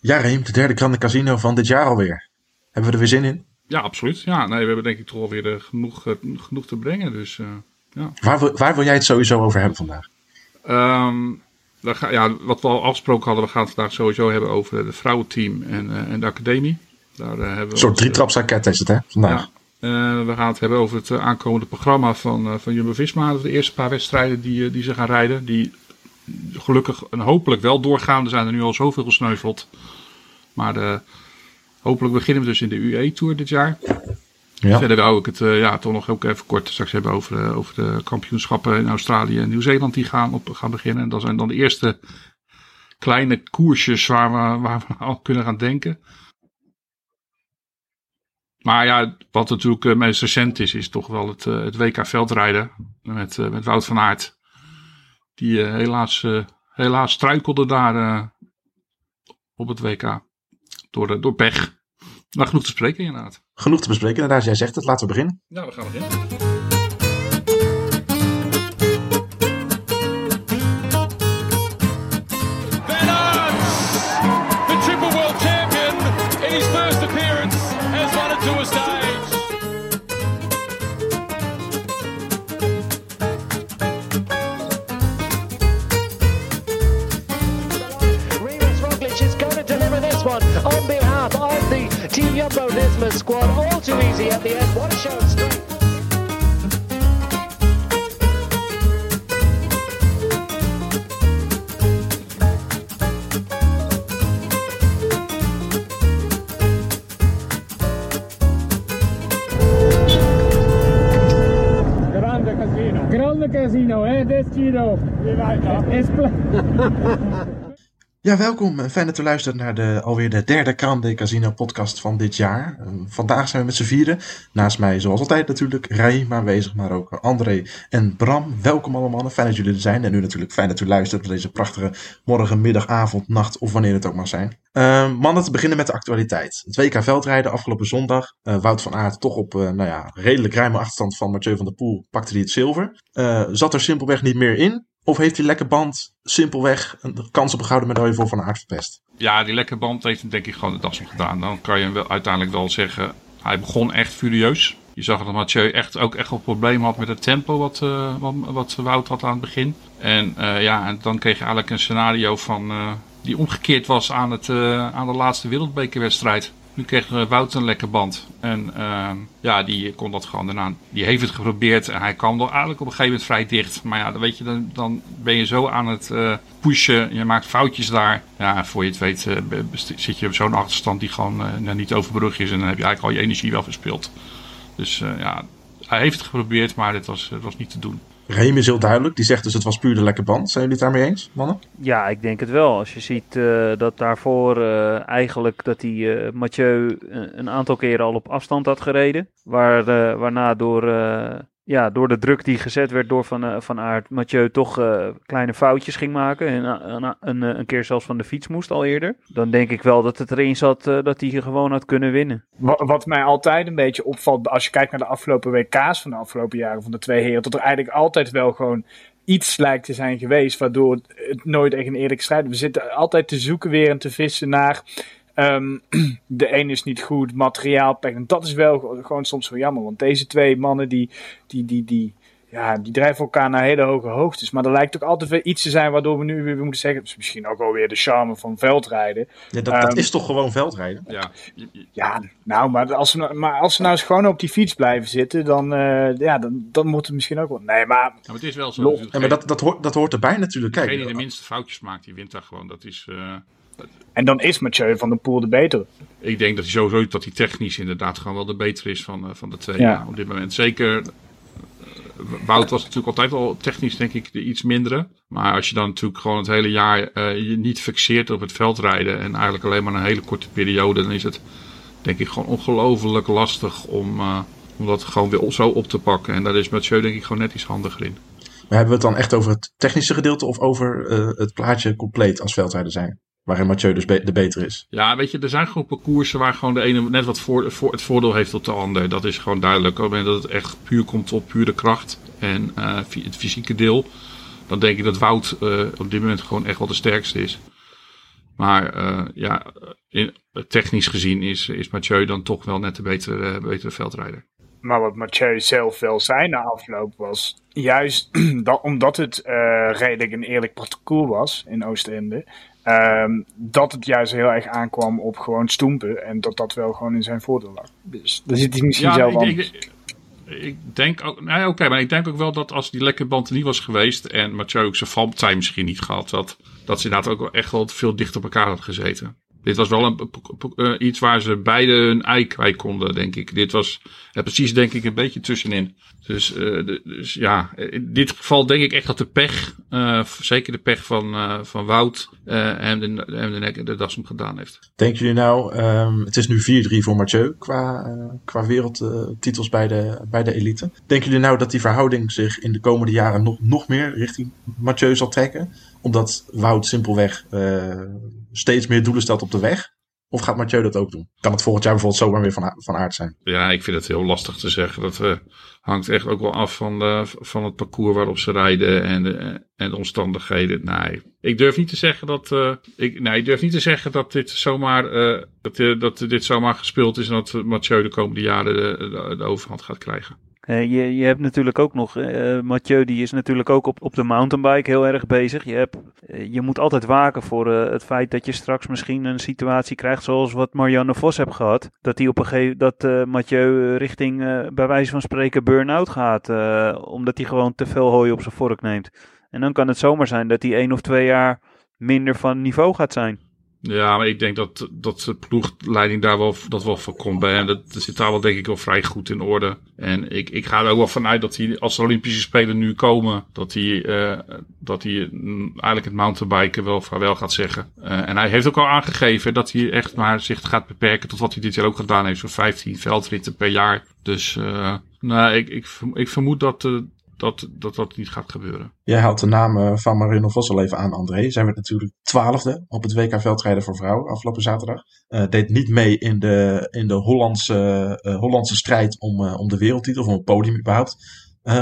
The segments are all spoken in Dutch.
Ja, Reem, de derde Grande Casino van dit jaar alweer. Hebben we er weer zin in? Ja, absoluut. Ja, nee, we hebben denk ik toch alweer uh, genoeg, uh, genoeg te brengen. Dus, uh, ja. waar, wil, waar wil jij het sowieso over hebben vandaag? Um, ga, ja, wat we al afgesproken hadden, we gaan het vandaag sowieso hebben over het vrouwenteam en, en de academie. Daar, hebben we een soort drietrapsraket is het, hè, vandaag. Ja, we gaan het hebben over het aankomende programma van, van Jumbo-Visma. De eerste paar wedstrijden die, die ze gaan rijden. Die gelukkig en hopelijk wel doorgaan. Er zijn er nu al zoveel gesneuveld. Maar de, hopelijk beginnen we dus in de UE-tour dit jaar. Ja. Verder wou ik het uh, ja, toch nog ook even kort straks hebben over, uh, over de kampioenschappen in Australië en Nieuw-Zeeland die gaan, op, gaan beginnen. En dat zijn dan de eerste kleine koersjes waar we, waar we al kunnen gaan denken. Maar ja, wat natuurlijk het meest recent is, is toch wel het, uh, het WK veldrijden met, met Wout van Aert. Die helaas, helaas struikelde daar op het WK. Door, door pech. Maar genoeg te bespreken inderdaad. Genoeg te bespreken inderdaad. Jij zegt het. Laten we beginnen. Ja, we gaan beginnen. Jumbo-Visma squad. All too easy at the end. What a show of strength. Grande casino. Grande casino, eh? Destino. Ja, welkom. Fijn dat u luistert naar de, alweer de derde Grande Casino podcast van dit jaar. Vandaag zijn we met z'n vieren. Naast mij, zoals altijd natuurlijk, Ray aanwezig, maar ook André en Bram. Welkom allemaal. Fijn dat jullie er zijn. En nu natuurlijk fijn dat u luistert naar deze prachtige morgen, middag, avond, nacht of wanneer het ook mag zijn. Uh, mannen, te beginnen met de actualiteit. Het WK veldrijden afgelopen zondag. Uh, Wout van Aert toch op uh, nou ja, redelijk ruime achterstand van Mathieu van der Poel pakte hij het zilver. zat er simpelweg niet meer in. Of heeft die lekke band simpelweg een kans op een gouden medaille voor Van Aert verpest? Ja, die lekke band heeft denk ik gewoon de das gedaan. Dan kan je wel, uiteindelijk wel zeggen, hij begon echt furieus. Je zag dat Mathieu echt, ook echt een probleem had met het tempo wat, uh, wat, wat, Wout had aan het begin. En uh, ja, en dan kreeg je eigenlijk een scenario van, uh, die omgekeerd was aan, het, aan de laatste wereldbekerwedstrijd. Nu kreeg Wout een lekker band. En uh, ja, die kon dat gewoon daarna. Die heeft het geprobeerd en hij kwam er eigenlijk op een gegeven moment vrij dicht. Maar ja, dan weet je, dan, dan ben je zo aan het uh, pushen. Je maakt foutjes daar. Ja, voor je het weet uh, zit je op zo'n achterstand die gewoon nou, niet overbrug is. En dan heb je eigenlijk al je energie wel verspild. Dus ja, hij heeft het geprobeerd, maar dit was, was niet te doen. Reem is heel duidelijk. Die zegt dus het was puur de lekke band. Zijn jullie het daarmee eens, mannen? Ja, ik denk het wel. Als je ziet uh, dat daarvoor uh, eigenlijk dat hij uh, Mathieu een aantal keren al op afstand had gereden. Waar, waarna door ja, door de druk die gezet werd door Van, uh, van Aert, Mathieu toch uh, kleine foutjes ging maken. En uh, een, een, keer zelfs van de fiets moest al eerder. Dan denk ik wel dat het erin zat dat hij gewoon had kunnen winnen. Wat, wat, mij altijd een beetje opvalt, als je kijkt naar de afgelopen WK's van de afgelopen jaren van de twee heren, dat er eigenlijk altijd wel gewoon iets lijkt te zijn geweest, waardoor het nooit echt een eerlijk strijd. We zitten altijd te zoeken weer en te vissen naar Um, de een is niet goed, materiaal En dat is wel gewoon soms wel jammer. Want deze twee mannen die, die, die, die, ja, die drijven elkaar naar hele hoge hoogtes. Maar er lijkt ook altijd weer iets te zijn waardoor we nu weer moeten zeggen. Het is misschien ook wel weer de charme van veldrijden. Ja, dat, dat um, is toch gewoon veldrijden? Ja, ja nou, maar als, we, maar als ze nou eens gewoon op die fiets blijven zitten, dan, uh, ja, dan, dan moet het misschien ook wel. Nee, maar. Ja, maar het is wel zo. Ja, maar dat, dat, hoort, dat hoort erbij natuurlijk. Kijk, degene die de minste foutjes maakt, die wint daar gewoon. Dat is. Uh, en dan is Mathieu van der Poel de betere. Ik denk dat hij sowieso dat hij technisch inderdaad gewoon wel de betere is van, uh, van de twee ja. op dit moment. Zeker, uh, Wout was natuurlijk altijd al technisch denk ik de iets mindere. Maar als je dan natuurlijk gewoon het hele jaar uh, je niet fixeert op het veldrijden en eigenlijk alleen maar een hele korte periode, dan is het denk ik gewoon ongelooflijk lastig om, om dat gewoon weer zo op te pakken. En daar is Mathieu denk ik gewoon net iets handiger in. Maar hebben we het dan echt over het technische gedeelte of over het plaatje compleet als veldrijder zijn? Waarin Mathieu dus be de beter is. Ja, weet je, er zijn gewoon parcoursen waar gewoon de ene net wat voor, voor het voordeel heeft tot de ander. Dat is gewoon duidelijk. Op het moment dat het echt puur komt op pure kracht en uh, het fysieke deel. Dan denk ik dat Wout uh, op dit moment gewoon echt wel de sterkste is. Maar uh, ja, in, technisch gezien is, is Mathieu dan toch wel net de betere, betere veldrijder. Maar wat Mathieu zelf wel zei na afloop was, juist dat, omdat het uh, redelijk een eerlijk parcours was in Oostende, um, dat het juist heel erg aankwam op gewoon stoempen en dat dat wel gewoon in zijn voordeel lag. Dus daar zit hij misschien ja, zelf ik, anders. ik, ik denk ook, nou oké, maar ik denk ook wel dat als die lekke band er niet was geweest en Mathieu ook zijn valpartij misschien niet gehad had, dat ze inderdaad ook wel echt wel veel dichter op elkaar had gezeten. Dit was wel een, uh, iets waar ze beide hun ei kwijt konden, denk ik. Dit was uh, precies, denk ik, een beetje tussenin. Dus, de, dus ja, in dit geval denk ik echt dat de pech, zeker de pech van, van Wout, hem de, hem de, nek, de das om gedaan heeft. Denken jullie nou, um, het is nu 4-3 voor Mathieu qua, qua wereldtitels bij de, bij de elite. Denken jullie nou dat die verhouding zich in de komende jaren nog, nog meer richting Mathieu zal trekken? Omdat Wout simpelweg steeds meer doelen stelt op de weg? Of gaat Mathieu dat ook doen? Kan het volgend jaar bijvoorbeeld zomaar weer van, van aard zijn? Ja, ik vind het heel lastig te zeggen. Dat uh, hangt echt ook wel af van, de, van het parcours waarop ze rijden en de, en de omstandigheden. Nee, ik durf niet te zeggen dat, uh, ik, nee, ik durf niet te zeggen dat dit zomaar, uh, dat, dat dit zomaar gespeeld is en dat Mathieu de komende jaren de, de overhand gaat krijgen. Uh, je, je hebt natuurlijk ook nog, uh, Mathieu die is natuurlijk ook op, op de mountainbike heel erg bezig. Je, hebt, je moet altijd waken voor het feit dat je straks misschien een situatie krijgt zoals wat Marianne Vos heeft gehad. Dat, die op een gegeven, dat Mathieu richting bij wijze van spreken burn-out gaat. omdat hij gewoon te veel hooi op zijn vork neemt. En dan kan het zomaar zijn dat hij één of twee jaar minder van niveau gaat zijn. Ja, maar ik denk dat, dat de ploegleiding daar wel, dat wel voor komt bij hem. Dat, zit daar wel denk ik wel vrij goed in orde. En ik, ik ga er ook wel vanuit dat hij, als de Olympische Spelen nu komen, dat hij, uh, dat hij eigenlijk het mountainbiken wel vaarwel gaat zeggen. Uh, en hij heeft ook al aangegeven dat hij echt maar zich gaat beperken tot wat hij dit jaar ook gedaan heeft. Zo'n 15 veldritten per jaar. Dus uh, nou, ik, ik, ik vermoed dat, dat, dat dat niet gaat gebeuren. Jij haalt de naam van Marino Vos al even aan, André. Zij werd natuurlijk twaalfde op het WK veldrijden voor vrouwen afgelopen zaterdag. Uh, deed niet mee in de, in de Hollandse, uh, Hollandse strijd om, uh, om de wereldtitel, of om het podium überhaupt.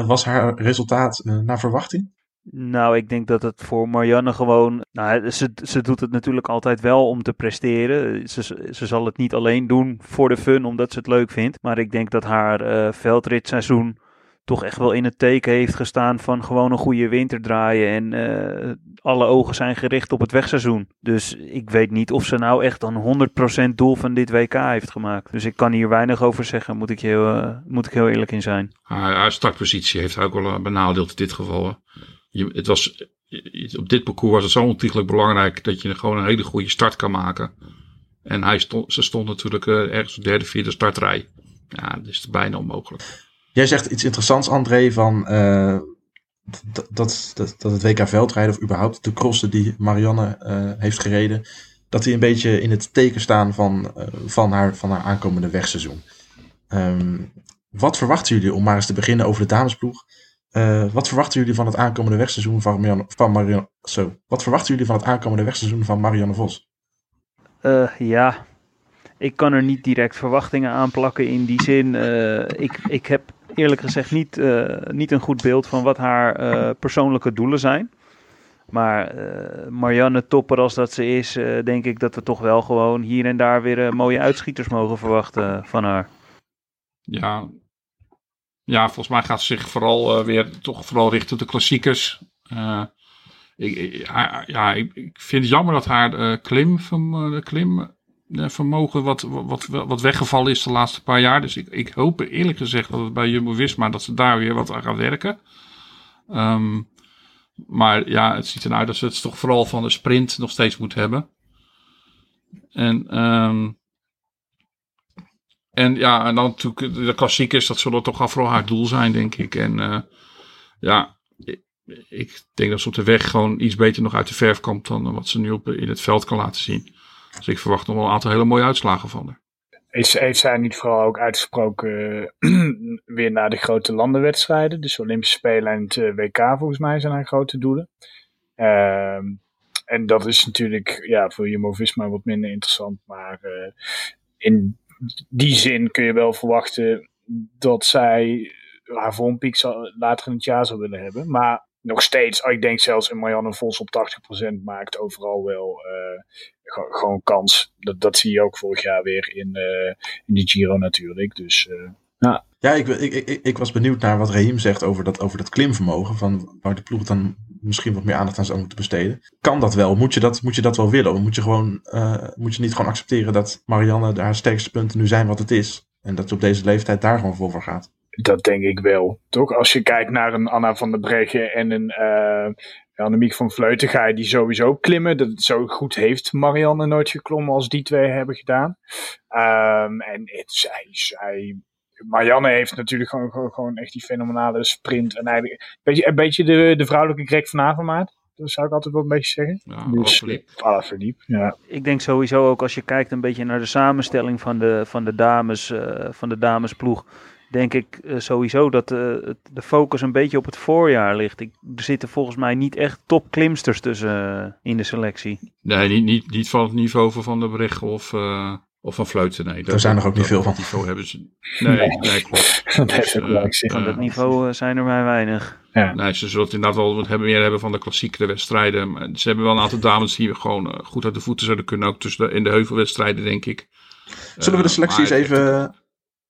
was haar resultaat naar verwachting? Nou, ik denk dat het voor Marianne gewoon. Nou, ze, ze doet het natuurlijk altijd wel om te presteren. Ze, ze zal het niet alleen doen voor de fun, omdat ze het leuk vindt. Maar ik denk dat haar veldritseizoen toch echt wel in het teken heeft gestaan van gewoon een goede winter draaien. En uh, alle ogen zijn gericht op het wegseizoen. Dus ik weet niet of ze nou echt een 100% doel van dit WK heeft gemaakt. Dus ik kan hier weinig over zeggen, moet ik heel, uh, moet ik heel eerlijk in zijn. Haar, startpositie heeft ook wel benadeeld in dit geval. Je, het was, op dit parcours was het zo ontiegelijk belangrijk dat je gewoon een hele goede start kan maken. En hij stond, ze stond natuurlijk ergens op de derde, vierde startrij. Ja, dat is bijna onmogelijk. Jij zegt iets interessants, André, van uh, dat, dat, dat, het WK veldrijden, of überhaupt de crossen die Marianne uh, heeft gereden, dat die een beetje in het teken staan van, uh, van, haar, van haar aankomende wegseizoen. Um, wat verwachten jullie, om maar eens te beginnen over de damesploeg, wat verwachten jullie van het aankomende wegseizoen van Marianne, van Marianne, zo, wat verwachten jullie van het aankomende wegseizoen van Marianne Vos? ja, ik kan er niet direct verwachtingen aan plakken in die zin. ik, ik heb eerlijk gezegd niet, uh, niet een goed beeld van wat haar uh, persoonlijke doelen zijn. Maar uh, Marianne Topper als dat ze is, denk ik dat we toch wel gewoon hier en daar weer mooie uitschieters mogen verwachten van haar. Ja, ja volgens mij gaat ze zich vooral weer toch vooral richten op de klassiekers. Ik, ja, ik, vind het jammer dat haar klim, van, de klim vermogen wat, wat, wat weggevallen is de laatste paar jaar. Dus ik, ik hoop eerlijk gezegd dat het bij Jumbo-Visma dat ze daar weer wat aan gaan werken. Um, maar ja, het ziet eruit dat ze het toch vooral van de sprint nog steeds moet hebben. En, um, en ja, en dan natuurlijk de klassiekers, dat zullen toch vooral haar doel zijn, denk ik. En uh, ja, ik, ik denk dat ze op de weg gewoon iets beter nog uit de verf komt dan wat ze nu op, in het veld kan laten zien. Dus ik verwacht nog wel een aantal hele mooie uitslagen van haar. Is, heeft zij niet vooral ook uitgesproken weer naar de grote landenwedstrijden? Dus Olympische Spelen en het WK volgens mij zijn haar grote doelen. Uh, en dat is natuurlijk ja, voor Jumbo-Visma wat minder interessant. Maar uh, in die zin kun je wel verwachten dat zij haar vormpiek later in het jaar zou willen hebben. Maar nog steeds, ik denk zelfs een Marianne Vos op 80% maakt overal wel eh, gewoon, kans. Dat, dat zie je ook vorig jaar weer in, eh, in de Giro natuurlijk. Dus eh, ja. Ja, ik, ik, ik, ik was benieuwd naar wat Raheem zegt over dat, over klimvermogen. Van waar de ploeg dan misschien wat meer aandacht aan zou moeten besteden. Kan dat wel? Moet je dat, moet je dat wel willen? Moet je, gewoon, moet je niet gewoon accepteren dat Marianne haar sterkste punten nu zijn wat het is? En dat ze op deze leeftijd daar gewoon voor gaat? Dat denk ik wel. Toch? Als je kijkt naar een Anna van der Breggen en een uh, Annemiek van Vleuten, ga je die sowieso klimmen. Dat, zo goed heeft Marianne nooit geklommen als die twee hebben gedaan. Um, en het, zij, zij Marianne heeft natuurlijk gewoon, gewoon, gewoon, echt die fenomenale sprint. En eigenlijk een beetje, een beetje de, de vrouwelijke Greg van Avermaat. Dat zou ik altijd wel een beetje zeggen. Ja, dus, ah, verdiep. Ja. Ik denk sowieso ook als je kijkt een beetje naar de samenstelling van de, van de, dames, uh, van de damesploeg. Denk ik uh, sowieso dat uh, de focus een beetje op het voorjaar ligt. Ik, er zitten volgens mij niet echt top klimsters tussen in de selectie. Nee, niet, niet, niet van het niveau van Van der Breggen of, of van Fluiten, nee. Daar zijn er ook niet veel van. niveau hebben ze. Nee, nee. nee klopt. Dus, uh, van dat niveau zijn er maar weinig. Ja. Nee, ze zullen het inderdaad wel wat hebben, meer hebben van de klassiekere wedstrijden. Maar ze hebben wel een aantal dames die gewoon uh, goed uit de voeten zouden kunnen. Ook tussen de, in de heuvelwedstrijden, denk ik. Zullen we de selectie eens even...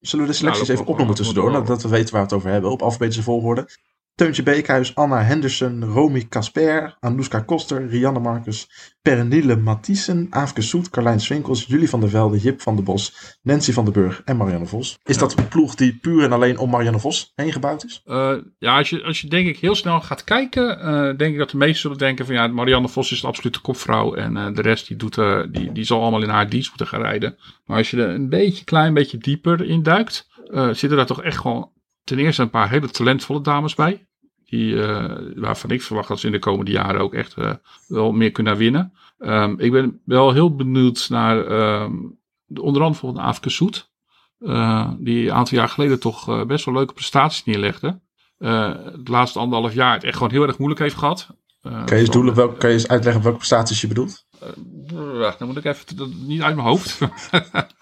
Zullen we de selecties nou, even opnoemen tussendoor, dat we weten waar we het over hebben, op alfabetische volgorde? Teuntje Beekhuis, Anna Henderson, Romy Casper, Anouska Koster, Rianne Marcus, Pernille Mathiesen, Aafke Soet, Carlijn Swinkels, Julie van der Velde, Jip van der Bos, Nancy van den Burg en Marianne Vos. Is dat een ploeg die puur en alleen om Marianne Vos heen gebouwd is? Uh, ja, als je, als je denk ik heel snel gaat kijken, uh, denk ik dat de meesten zullen denken van ja, Marianne Vos is de absolute kopvrouw en uh, de rest die, doet, die, die zal allemaal in haar dienst moeten gaan rijden. Maar als je er een beetje klein beetje dieper in duikt, zitten daar toch echt gewoon ten eerste een paar hele talentvolle dames bij. Die, uh, waarvan ik verwacht dat ze in de komende jaren ook echt uh, wel meer kunnen winnen. Um, ik ben wel heel benieuwd naar um, de, onder andere van Afke Soet. Uh, die een aantal jaar geleden toch best wel leuke prestaties neerlegde. het laatste anderhalf jaar het echt gewoon heel erg moeilijk heeft gehad. kan, je eens doelen, kan je eens uitleggen welke prestaties je bedoelt? dan moet ik even dat, niet uit mijn hoofd.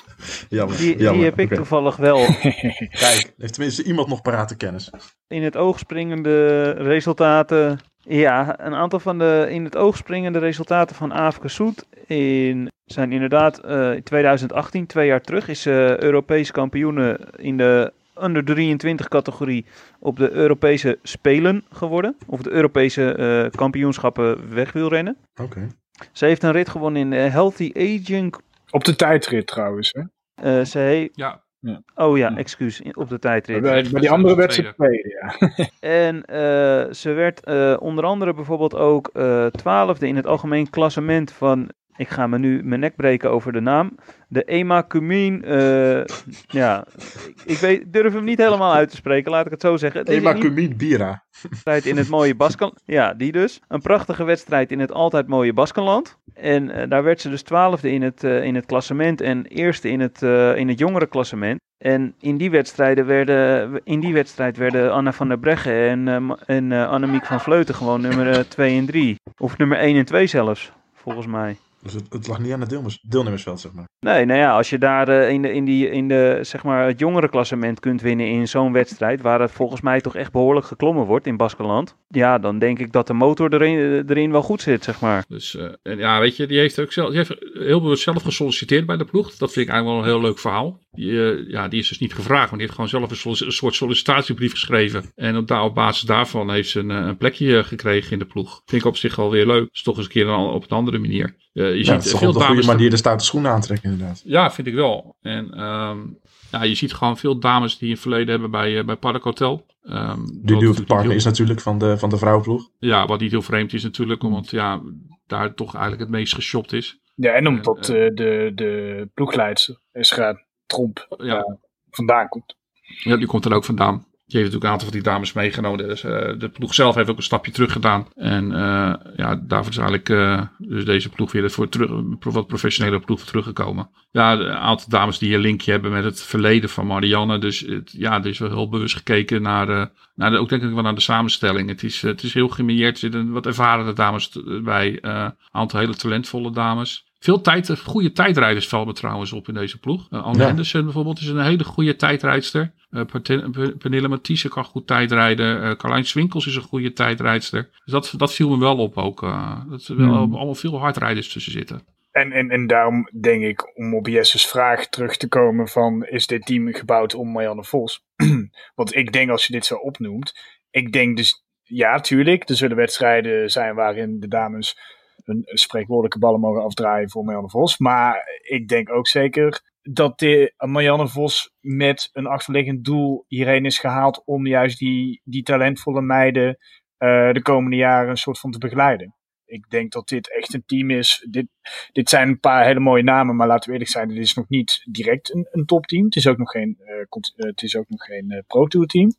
jammer, die, jammer. die heb ik okay. toevallig wel. Kijk, heeft tenminste iemand nog parate kennis. In het oog springende resultaten. Ja, een aantal van de in het oog springende resultaten van Afke Soet in, zijn inderdaad uh, in 2018, twee jaar terug, is uh, Europees kampioene in de onder 23 categorie op de Europese Spelen geworden. Of de Europese uh, kampioenschappen wegwielrennen. Oké. Okay. Ze heeft een rit gewonnen in uh, Healthy Aging. Op de tijdrit trouwens, hè? Uh. Ja. ja. Oh ja, excuus, op de tijdrit. Maar, maar die andere werd ze tweede, ja. en uh, ze werd uh, onder andere bijvoorbeeld ook twaalfde in het algemeen klassement van ik ga me nu mijn nek breken over de naam. De Ema Cumin. Uh, ja, ik weet, durf hem niet helemaal uit te spreken, laat ik het zo zeggen. Het Ema Cumin Bira. Wedstrijd in het mooie Baskenland. Ja, die dus. Een prachtige wedstrijd in het altijd mooie Baskenland. En uh, daar werd ze dus twaalfde in het, uh, in het klassement en eerste in het, in het jongere klassement. En in die, wedstrijden werden, in die wedstrijd werden Anna van der Breggen en, en Annemiek van Vleuten gewoon nummer 2 en 3. Of nummer 1 en 2 zelfs, volgens mij. Dus het, het, lag niet aan het deelnemers, deelnemersveld, zeg maar. Nee, nou ja, als je daar uh, in, de, in, die, in de, zeg maar, het jongere klassement kunt winnen in zo'n wedstrijd, waar het volgens mij toch echt behoorlijk geklommen wordt in Baskeland, ja, dan denk ik dat de motor erin, erin wel goed zit, zeg maar. Dus uh, en ja, weet je, die heeft ook zelf, die heeft heel bewust zelf gesolliciteerd bij de ploeg. Dat vind ik eigenlijk wel een heel leuk verhaal. Die, uh, ja, die is dus niet gevraagd, maar die heeft gewoon zelf een, soort sollicitatiebrief geschreven. En op, daar, op basis daarvan heeft ze een, een plekje gekregen in de ploeg. Vind ik op zich wel weer leuk. Dus toch eens een keer op een andere manier. Uh, je ja, ziet het veel op een goede manier de stoute schoenen aantrekken, inderdaad. Ja, vind ik wel. En um, ja, je ziet gewoon veel dames die een verleden hebben bij, uh, bij Park Hotel. Um, de nieuwe partner heel... is natuurlijk van de, van de vrouwenploeg. Ja, wat niet heel vreemd is natuurlijk, omdat ja, daar toch eigenlijk het meest geshopt is. Ja, en omdat uh, de, de ploegleidster, Esra Tromp, ja. vandaan komt. Ja, die komt er ook vandaan. Die heeft natuurlijk een aantal van die dames meegenomen. Dus, uh, de ploeg zelf heeft ook een stapje terug gedaan. En uh, ja, daarvoor is eigenlijk uh, dus deze ploeg weer voor terug, wat professionele ploeg teruggekomen. Ja, een aantal dames die een linkje hebben met het verleden van Marianne. Dus het, ja, er is wel heel bewust gekeken naar, naar de, ook denk ik wel naar de samenstelling. Het is, het is heel gemieerd. Er zitten wat ervaren dames bij. Een aantal hele talentvolle dames veel tijd, goede tijdrijders vallen me trouwens op in deze ploeg. Uh, Anne Ja. Henderson bijvoorbeeld is een hele goede tijdrijdster. Uh, Pernille- Per- Pernille Mathiesen kan goed tijdrijden. Uh, Carlijn Swinkels is een goede tijdrijdster. Dus dat, dat viel me wel op ook. uh, dat er wel Hmm. allemaal veel hardrijders tussen zitten. En, en, en daarom denk ik, om op Jesse's vraag terug te komen van, is dit team gebouwd om Marianne Vos? Want ik denk als je dit zo opnoemt, ik denk dus, ja tuurlijk, er zullen wedstrijden zijn waarin de dames hun spreekwoordelijke ballen mogen afdraaien voor Marianne Vos. Maar ik denk ook zeker dat de Marianne Vos met een achterliggend doel hierheen is gehaald om juist die, die talentvolle meiden eh, de komende jaren een soort van te begeleiden. Ik denk dat dit echt een team is. Dit, dit zijn een paar hele mooie namen, maar laten we eerlijk zijn, dit is nog niet direct een, een topteam. Het is ook nog geen, eh, het is ook nog geen eh, Pro Tour team.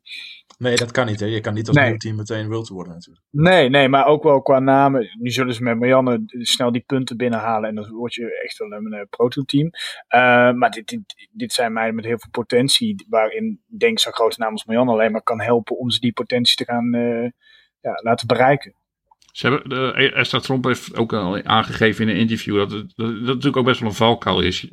Nee, dat kan niet. Hè. Je kan niet als Nee. nieuw team meteen World worden natuurlijk. Nee, nee, maar ook wel qua namen. Nu zullen ze met Marianne snel die punten binnenhalen en dan word je echt wel een eh, Pro Tour team. Maar dit, dit, dit zijn meiden met heel veel potentie, waarin ik denk zo'n grote naam als Marianne alleen maar kan helpen om ze die potentie te gaan ja, laten bereiken. Ze hebben, Esther Tromp heeft ook al aangegeven in een interview dat het dat, natuurlijk ook best wel een valkuil is.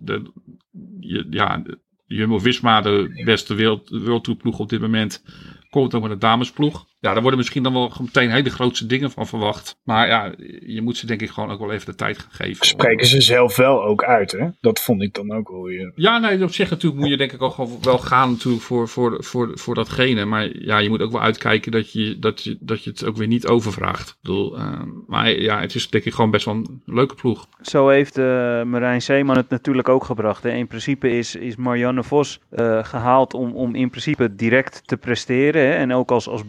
Je, ja, Jumbo-Visma, de beste wereld, wereldtoerploeg op dit moment, komt ook met een damesploeg. Ja, daar worden misschien dan wel meteen hele grootste dingen van verwacht. Maar ja, je moet ze denk ik gewoon ook wel even de tijd gaan geven. Spreken ze zelf wel ook uit, hè? Dat vond ik dan ook wel weer. Ja, nee, op zich natuurlijk moet je denk ik ook wel gaan natuurlijk voor, voor, voor, voor datgene. Maar ja, je moet ook wel uitkijken dat je, dat je, dat je het ook weer niet overvraagt. Ik bedoel, eh, maar ja, het is denk ik gewoon best wel een leuke ploeg. Zo heeft eh, Marijn Zeeman het natuurlijk ook gebracht. Hè. In principe is, is Marianne Vos eh, gehaald om, om in principe direct te presteren. Hè. En ook als, als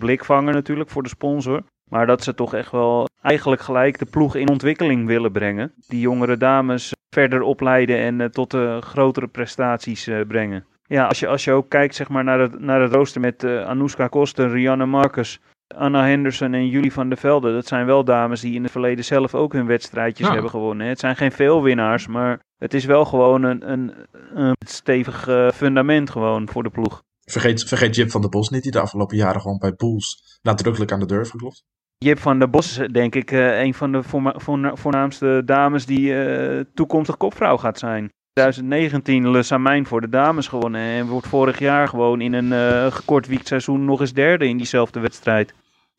natuurlijk voor de sponsor. Maar dat ze toch echt wel eigenlijk gelijk de ploeg in ontwikkeling willen brengen. Die jongere dames verder opleiden en eh, tot eh, grotere prestaties eh, brengen. Ja, als je, als je ook kijkt zeg maar, naar, het, naar het rooster met Anouska Koster, Rianne Marcus, Anna Henderson en Julie van der Velde. Dat zijn wel dames die in het verleden zelf ook hun wedstrijdjes Ja. hebben gewonnen. Het zijn geen veel winnaars, maar het is wel gewoon een, een, een stevig fundament gewoon voor de ploeg. Vergeet, vergeet Jip van der Bos niet, die de afgelopen jaren gewoon bij Bulls nadrukkelijk aan de deur geklopt. Jip van der Bos, denk ik, eh, een van de voornaamste dames die eh, toekomstig kopvrouw gaat zijn. 2019 Le Samijn voor de dames gewonnen en wordt vorig jaar gewoon in een eh gekort weekseizoen nog eens derde in diezelfde wedstrijd.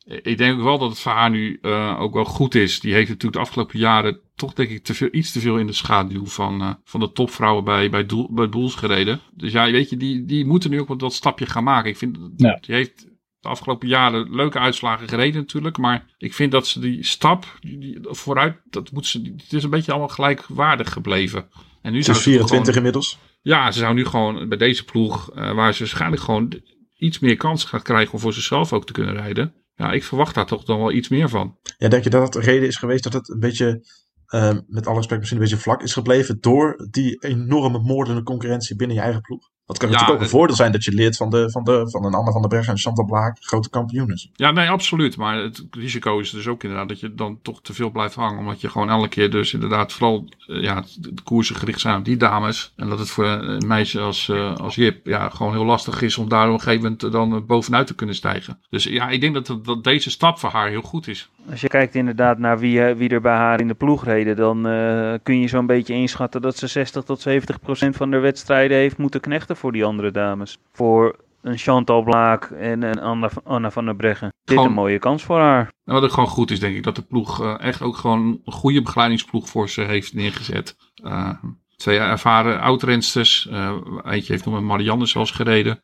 Ik denk ook wel dat het voor haar nu eh, ook wel goed is. Die heeft natuurlijk de afgelopen jaren toch denk ik te veel, iets te veel in de schaduw van, eh, van de topvrouwen bij, bij, Doel, bij Bulls gereden. Dus ja, weet je, die, die moeten nu ook wel dat stapje gaan maken. Ik vind, Ja. die heeft de afgelopen jaren leuke uitslagen gereden natuurlijk. Maar ik vind dat ze die stap die, die vooruit, dat moet ze, het is een beetje allemaal gelijkwaardig gebleven. En nu toch 24 gewoon- inmiddels. ja, ze zou nu gewoon bij deze ploeg, eh, waar ze waarschijnlijk gewoon iets meer kans gaat krijgen om voor zichzelf ook te kunnen rijden. Ja, ik verwacht daar toch dan wel iets meer van. Ja, denk je dat dat de reden is geweest dat het een beetje, ehm, met alle respect misschien een beetje vlak is gebleven door die enorme moordende concurrentie binnen je eigen ploeg? Dat kan Ja, natuurlijk ook een het- voordeel zijn dat je leert van, de, van, de, van een Anne van der Berg en Chantal Blaak, grote kampioenen. Ja, nee, absoluut. Maar het risico is dus ook inderdaad dat je dan toch te veel blijft hangen. Omdat je gewoon elke keer dus inderdaad vooral eh, ja, de de koersen gericht zijn op die dames. En dat het voor een meisje als, eh, als Jip ja, gewoon heel lastig is om daar op een gegeven moment dan eh, bovenuit te kunnen stijgen. Dus ja, ik denk dat, dat deze stap voor haar heel goed is. Als je kijkt inderdaad naar wie, eh, wie er bij haar in de ploeg reden, dan eh, kun je zo'n beetje inschatten dat ze 60 tot 70 procent van de wedstrijden heeft moeten knechten voor die andere dames. Voor een Chantal Blaak en een Anna, Anna van der Breggen. Dit Gewoon- een mooie kans voor haar. En wat ook gewoon goed is, denk ik, dat de ploeg eh, echt ook gewoon een goede begeleidingsploeg voor ze heeft neergezet. Eh, twee ervaren oudrensters. eh eentje heeft nog met Marianne zelfs gereden.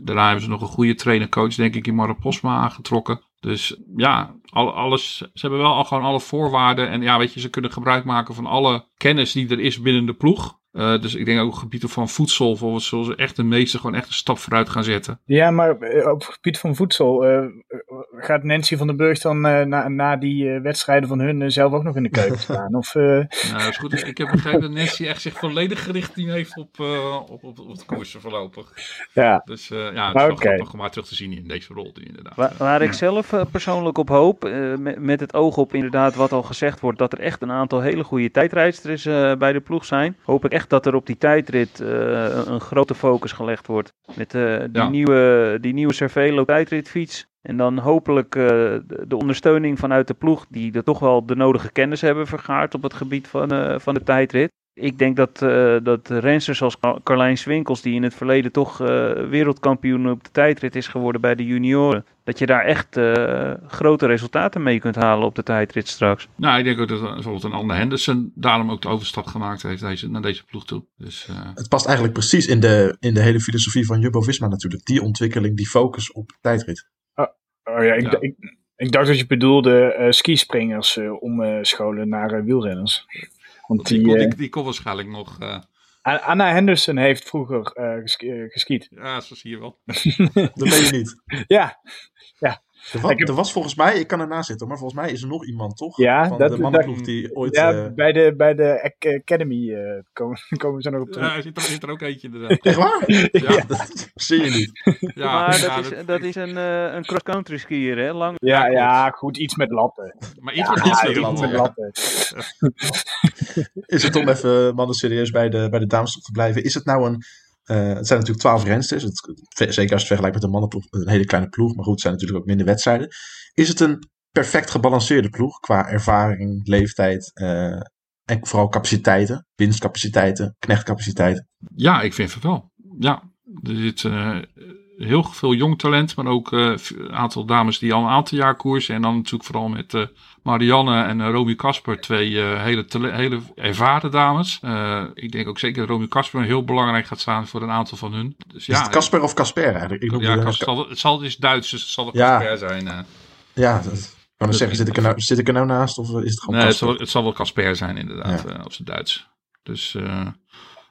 Daarna hebben ze nog een goede trainercoach, denk ik, in Mara Posma aangetrokken. Dus ja, al, alles, ze hebben wel al gewoon alle voorwaarden. En ja, weet je, ze kunnen gebruik maken van alle kennis die er is binnen de ploeg. Eh, dus ik denk ook op het gebied van voedsel, bijvoorbeeld, zullen ze echt de meeste gewoon echt een stap vooruit gaan zetten. Ja, maar eh, op het gebied van voedsel eh, gaat Nancy van den Burg dan eh, na, na die eh, wedstrijden van hun zelf ook nog in de keuken staan? Of, eh, Nou, dat is goed. Ik heb begrepen dat Nancy echt zich volledig gericht heeft op, eh, op, op, op het koersen voorlopig. ja. Dus eh, ja, het is wel Oké. grappig om haar terug te zien in deze rol inderdaad. Waar, waar ik zelf persoonlijk op hoop, met, met het oog op inderdaad wat al gezegd wordt, dat er echt een aantal hele goede tijdrijdsters eh, bij de ploeg zijn, hoop ik echt dat er op die tijdrit eh, een, grote focus gelegd wordt. Met eh, die, Ja. nieuwe, die nieuwe Cervelo tijdritfiets. En dan hopelijk uh, de, de, ondersteuning vanuit de ploeg, die er toch wel de nodige kennis hebben vergaard op het gebied van, uh, van de tijdrit. Ik denk dat, uh, dat rensters zoals Carlijn Swinkels, die in het verleden toch wereldkampioen op de tijdrit is geworden bij de junioren, dat je daar echt grote resultaten mee kunt halen op de tijdrit straks. Nou, ik denk ook dat bijvoorbeeld een Anne Henderson daarom ook de overstap gemaakt heeft deze, naar deze ploeg toe. Dus, Het past eigenlijk precies in de, in de hele filosofie van Jumbo-Visma natuurlijk. Die ontwikkeling, die focus op tijdrit. Oh ja, ik, ja. ik, ik dacht dat je bedoelde uh, skispringers uh, omscholen naar uh, wielrenners. Want die, die, die, die kon waarschijnlijk nog... Anna Henderson heeft vroeger geskiet. Ja, zo zie je wel. dat ben je niet. ja, ja. Er was, heb... er was, volgens mij, ik kan ernaast zitten, maar volgens mij is er nog iemand, toch? Ja, Van dat, de mannenploeg die ooit... Ja, uh... bij, de, bij de Academy uh, komen, komen we zo nog op terug. Ja, er zit er, zit er ook eentje inderdaad. Echt waar? ja, ja. Dat zie je niet. Ja, maar ja, dat, is, dat is een, uh, een cross-country skier, hè? Lang... Ja, ja, goed, iets met latten. Maar iets met latten. Iets met latten. is het om even mannen serieus bij de, bij de dames te blijven? Is het nou een... Uh, het zijn natuurlijk twaalf rensters. Het, zeker als je het vergelijkt met een mannenploeg, een hele kleine ploeg. Maar goed, het zijn natuurlijk ook minder wedstrijden. Is het een perfect gebalanceerde ploeg qua ervaring, leeftijd uh, en vooral capaciteiten, winstcapaciteiten, knechtcapaciteiten? Ja, ik vind het wel. Ja, er zit uh, heel veel jong talent, maar ook een aantal dames die al een aantal jaar koersen. En dan natuurlijk vooral met Marianne en uh, Romy Kasper, twee hele, hele ervaren dames. ik denk ook zeker dat Romy Kasper heel belangrijk gaat staan voor een aantal van hun. Dus, ja, Is het Kasper of Casper eigenlijk? Ik ja, Kasper, zal, het zal dus Duits, dus het zal het ja. Casper zijn. Ja, dat, ik kan zeggen, zit ik, er nou, zit ik er nou naast of is het gewoon nee, het zal, het zal, wel Casper zijn inderdaad, ja. op zijn Duits. Dus...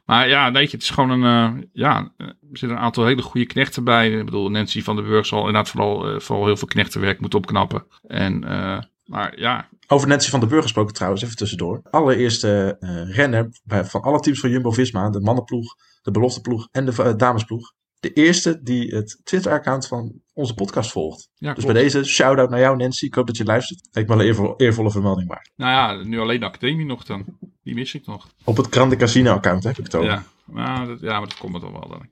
Maar ja, weet je, het is gewoon een. Uh, ja, er zitten een aantal hele goede knechten bij. Ik bedoel, Nancy van der Burg zal inderdaad vooral, uh, vooral heel veel knechtenwerk moeten opknappen. En, maar ja. Over Nancy van der Burg gesproken trouwens, even tussendoor. Allereerste renner bij, van alle teams van Jumbo Visma, de mannenploeg, de belofteploeg en de damesploeg. De eerste die het Twitter-account van onze podcast volgt. Ja, dus bij deze, shout-out naar jou Nancy. Ik hoop dat je luistert. Me wel een eervol, eervolle vermelding waard. Nou ja, nu alleen de academie nog dan. Die mis ik nog. Op het Grande Casino account heb ik het over. Ja, maar dat, ja, maar dat komt wel dan.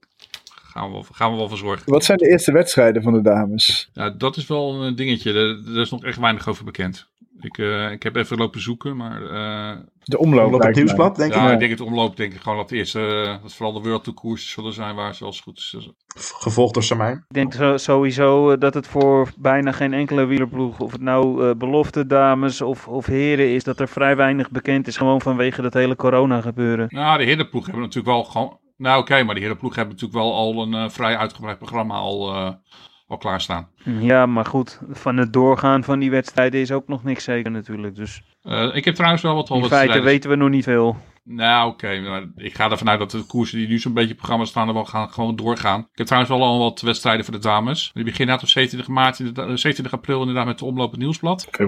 Gaan we, wel, gaan we wel verzorgen. Wat zijn de eerste wedstrijden van de dames? Ja, dat is wel een dingetje. Er, is nog echt weinig over bekend. Ik, uh, ik heb even lopen zoeken, maar... Uh, de omloop, omloop het nieuwsblad, denk ja, ik? ik denk het omloop, denk ik gewoon dat, eerst, uh, dat vooral de World Tour koers zullen zijn waar ze als goed is. Gevolgd door Samijn? Ik denk zo, sowieso dat het voor bijna geen enkele wielerploeg, of het nou uh, belofte dames of, of heren is, dat er vrij weinig bekend is, gewoon vanwege dat hele corona gebeuren. Nou, de herenploeg hebben natuurlijk wel gewoon... Nou oké, okay, maar de herenploeg hebben natuurlijk wel al een uh, vrij uitgebreid programma al... Uh, al klaarstaan. Ja, maar goed, van het doorgaan van die wedstrijden is ook nog niks zeker natuurlijk. Dus uh, ik heb trouwens wel wat In feite weten we nog niet veel. Nou, oké. Okay, maar ik ga ervan uit dat de koersen die nu zo'n beetje programma staan, er wel gaan gewoon doorgaan. Ik heb trouwens wel al wat wedstrijden voor de dames. Die beginnen op 27 maart, 27 april inderdaad met de omloop het nieuwsblad. Uh,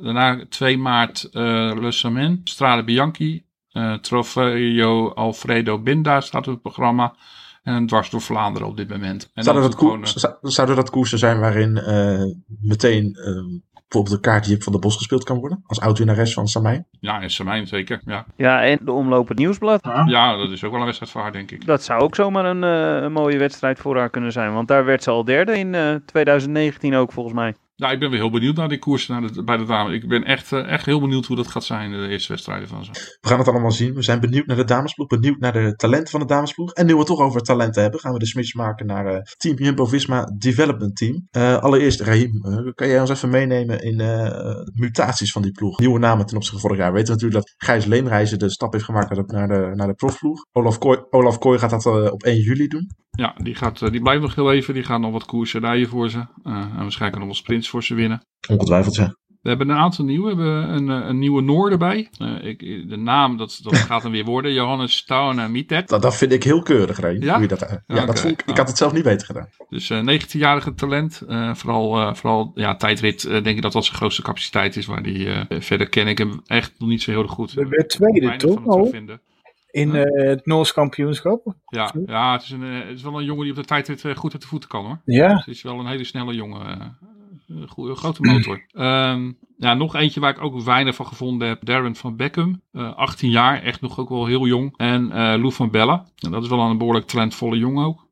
daarna 2 maart uh, Le Samen, Strade Bianchi, uh, Trofeo Alfredo Binda staat op het programma. En dwars door Vlaanderen op dit moment. En zouden, dat gewoon, uh, zouden dat koersen zijn waarin uh, meteen uh, bijvoorbeeld de kaart die van de Bos gespeeld kan worden? Als oud-winnares van Samijn? Ja, en Samijn zeker, ja. Ja, en de omloop het nieuwsblad. Ja. ja, dat is ook wel een wedstrijd voor haar, denk ik. Dat zou ook zomaar een, uh, een mooie wedstrijd voor haar kunnen zijn. Want daar werd ze al derde in uh, 2019 ook, volgens mij. Nou, ik ben weer heel benieuwd naar die koers naar de, bij de dames. Ik ben echt, uh, echt heel benieuwd hoe dat gaat zijn, de eerste wedstrijden van ze. We gaan het allemaal zien. We zijn benieuwd naar de damesploeg, benieuwd naar de talenten van de damesploeg. En nu we het toch over talenten hebben, gaan we de switch maken naar uh, Team Jumbo-Visma Development Team. Allereerst, Raheem, kan jij ons even meenemen in mutaties van die ploeg? Nieuwe namen ten opzichte van vorig jaar. We weten natuurlijk dat Gijs Leenreizen de stap heeft gemaakt naar de, naar de, naar de profploeg. Olaf Kooi, Olaf Kooi gaat dat op 1 juli doen. Ja, die, gaat, die blijft nog heel even. Die gaat nog wat koersen rijden voor ze. en waarschijnlijk nog wat sprints voor ze winnen. Ongetwijfeld, ja. We hebben een aantal nieuwe. We hebben een, een nieuwe Noor erbij. Uh, ik, de naam, dat, dat gaat dan weer worden. Johannes Staune Mietet. Dat, dat vind ik heel keurig, Rijn. Ja? Hoe je dat, ja, okay. dat vond ik, ik had het zelf niet beter gedaan. Dus uh, 19-jarige talent. Uh, vooral vooral ja, tijdrit denk ik dat dat zijn grootste capaciteit is. Waar die, verder ken ik hem echt nog niet zo heel goed. We werden tweede, toch? Al? In uh, het Noors kampioenschap? Ja, ja het, is een, het is wel een jongen die op de tijdrit goed uit de voeten kan hoor. Ja. Dus het is wel een hele snelle jongen. Een goede, grote motor. um, ja, nog eentje waar ik ook weinig van gevonden heb. Darren van Beckham. Uh, 18 jaar, echt nog ook wel heel jong. En uh, Lou van Bella. En dat is wel een behoorlijk talentvolle jongen ook.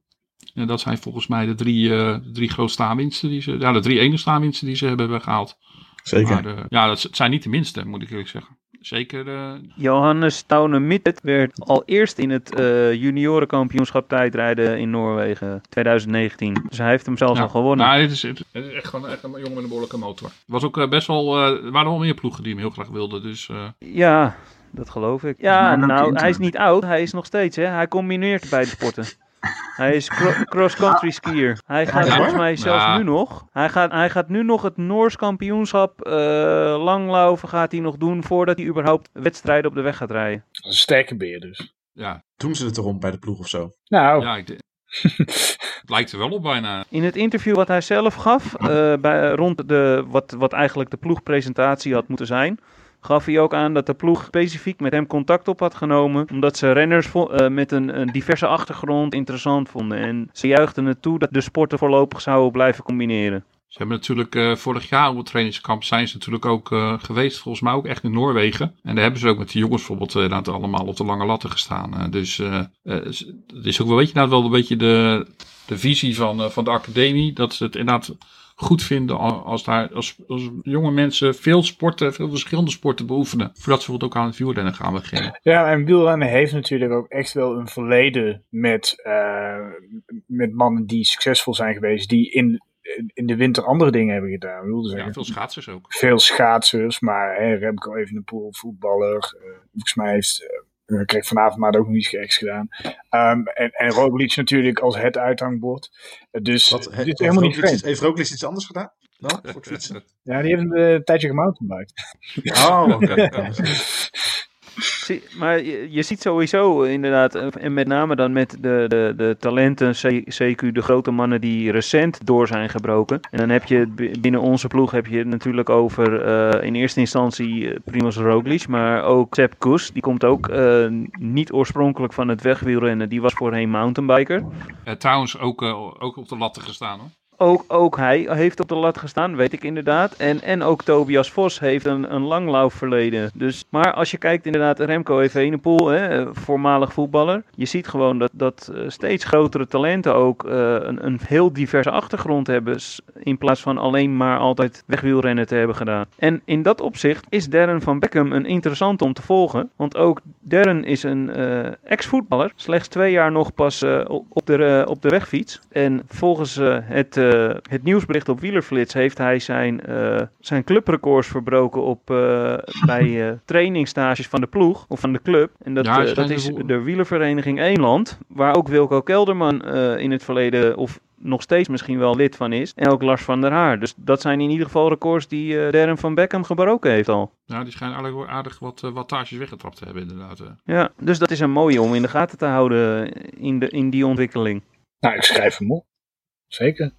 En dat zijn volgens mij de drie, eh, drie grootste aanwinsten die ze, ja, de drie enige aanwinsten die ze hebben gehaald. Zeker. Maar, eh, ja, dat zijn niet de minste, moet ik eerlijk zeggen. Zeker, eh, Johannes Taune Mittet werd al eerst in het eh juniorenkampioenschap tijdrijden in Noorwegen 2019. Dus hij heeft hem zelfs ja. al gewonnen. Nou, het is, het is echt, gewoon, echt een jongen met een behoorlijke motor. Er was ook eh, best wel, eh, er waren wel meer ploegen die hem heel graag wilden. Dus eh, Ja, dat geloof ik. Ja, nou, kind hij is niet oud. Hij is nog steeds, hè. Hij combineert beide sporten. Hij is cro- cross-country skier. Hij gaat Ja, volgens mij zelfs Ja. nu nog. Hij gaat, hij gaat nu nog het Noors kampioenschap eh, langlaufen gaat hij nog doen voordat hij überhaupt wedstrijden op de weg gaat rijden. Dat is een sterke beer dus. ja, Doen ze het erom bij de ploeg of zo? Nou, ja ik, het lijkt er wel op bijna. In het interview wat hij zelf gaf, eh, bij, rond de, wat, wat eigenlijk de ploegpresentatie had moeten zijn, gaf hij ook aan dat de ploeg specifiek met hem contact op had genomen, omdat ze renners eh, met een, diverse achtergrond interessant vonden. En ze juichten het toe dat de sporten voorlopig zouden blijven combineren. Ze hebben natuurlijk eh, vorig jaar op het trainingskamp zijn ze natuurlijk ook eh, geweest, volgens mij ook echt in Noorwegen. En daar hebben ze ook met de jongens bijvoorbeeld allemaal op de lange latten gestaan. Dus het is ook wel, weet je, nou wel een beetje de, de visie van, van de academie. Dat ze het inderdaad goed vinden al- als, daar, als, als jonge mensen veel sporten, veel verschillende sporten beoefenen. Voordat ze bijvoorbeeld ook aan het wielrennen gaan beginnen. Ja, en wielrennen heeft natuurlijk ook echt wel een verleden met, eh, met mannen die succesvol zijn geweest, die in, in de winter andere dingen hebben gedaan. Ik wilde zeggen, Ja, veel schaatsers ook. veel schaatsers, maar hè, Remco Evenepoel, voetballer. eh volgens mij heeft, eh, kreeg vanavond maar ook nog iets geks gedaan. Ehm, en, en Roglic natuurlijk als het uithangbord. Eh, dus Wat, dit is heeft helemaal niet vreemd. heeft Roglic iets anders gedaan? Dan, voor het fietsen? Ja, die heeft een eh, tijdje gemountainbiked. Oh, oké. Maar je, ziet sowieso inderdaad, eh, en met name dan met de, de, de talenten, CQ, de grote mannen die recent door zijn gebroken. En dan heb je binnen onze ploeg heb je natuurlijk over eh, in eerste instantie eh, Primoz Roglic, maar ook Sepp Koes. Die komt ook niet oorspronkelijk van het wegwielrennen, die was voorheen mountainbiker. Eh, trouwens ook, ook op de latten gestaan hoor. Ook, ook hij heeft op de lat gestaan, weet ik inderdaad. En, en ook Tobias Vos heeft een, een langlaufverleden. Dus, maar als je kijkt inderdaad, Remco Evenepoel, hè, voormalig voetballer. Je ziet gewoon dat, dat eh, steeds grotere talenten ook eh, een, een heel diverse achtergrond hebben. In plaats van alleen maar altijd wegwielrennen te hebben gedaan. En in dat opzicht is Darren van Beckham een interessant om te volgen. Want ook Darren is een eh, ex-voetballer. Slechts twee jaar nog pas op, de, op de wegfiets. En volgens het, eh, het nieuwsbericht op Wielerflits heeft hij zijn, eh, zijn clubrecords verbroken op, eh, bij eh, trainingsstages van de ploeg of van de club. En dat, Ja, dat is de wielervereniging Eemland. Waar ook Wilco Kelderman eh, in het verleden of nog steeds misschien wel lid van is. En ook Lars van der Haar. Dus dat zijn in ieder geval records die eh Darren van Beckham gebroken heeft al. Nou, die schijnen eigenlijk wel aardig wat uh, wattages weggetrapt te hebben inderdaad. Ja, dus dat is een mooie om in de gaten te houden in, de, in die ontwikkeling. Nou, ik schrijf hem op. Zeker.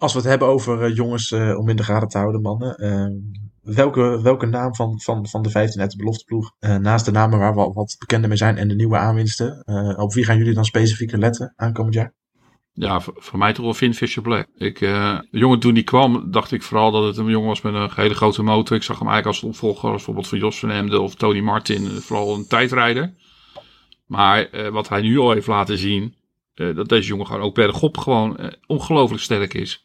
Als we het hebben over uh, jongens uh, om in de gaten te houden, mannen. Uh, welke, welke naam van, van, van de 15 uit de belofteploeg, uh, naast de namen waar we al wat bekender mee zijn en de nieuwe aanwinsten, op wie gaan jullie dan specifiek letten aankomend jaar? Ja, voor, mij toch wel Finn Fisher Black. Ik, de jongen toen die kwam, dacht ik vooral dat het een jongen was met een hele grote motor. Ik zag hem eigenlijk als opvolger, bijvoorbeeld van Jos van Emden of Tony Martin, vooral een tijdrijder. Maar wat hij nu al heeft laten zien, dat deze jongen gewoon ook bergop gewoon ongelooflijk sterk is.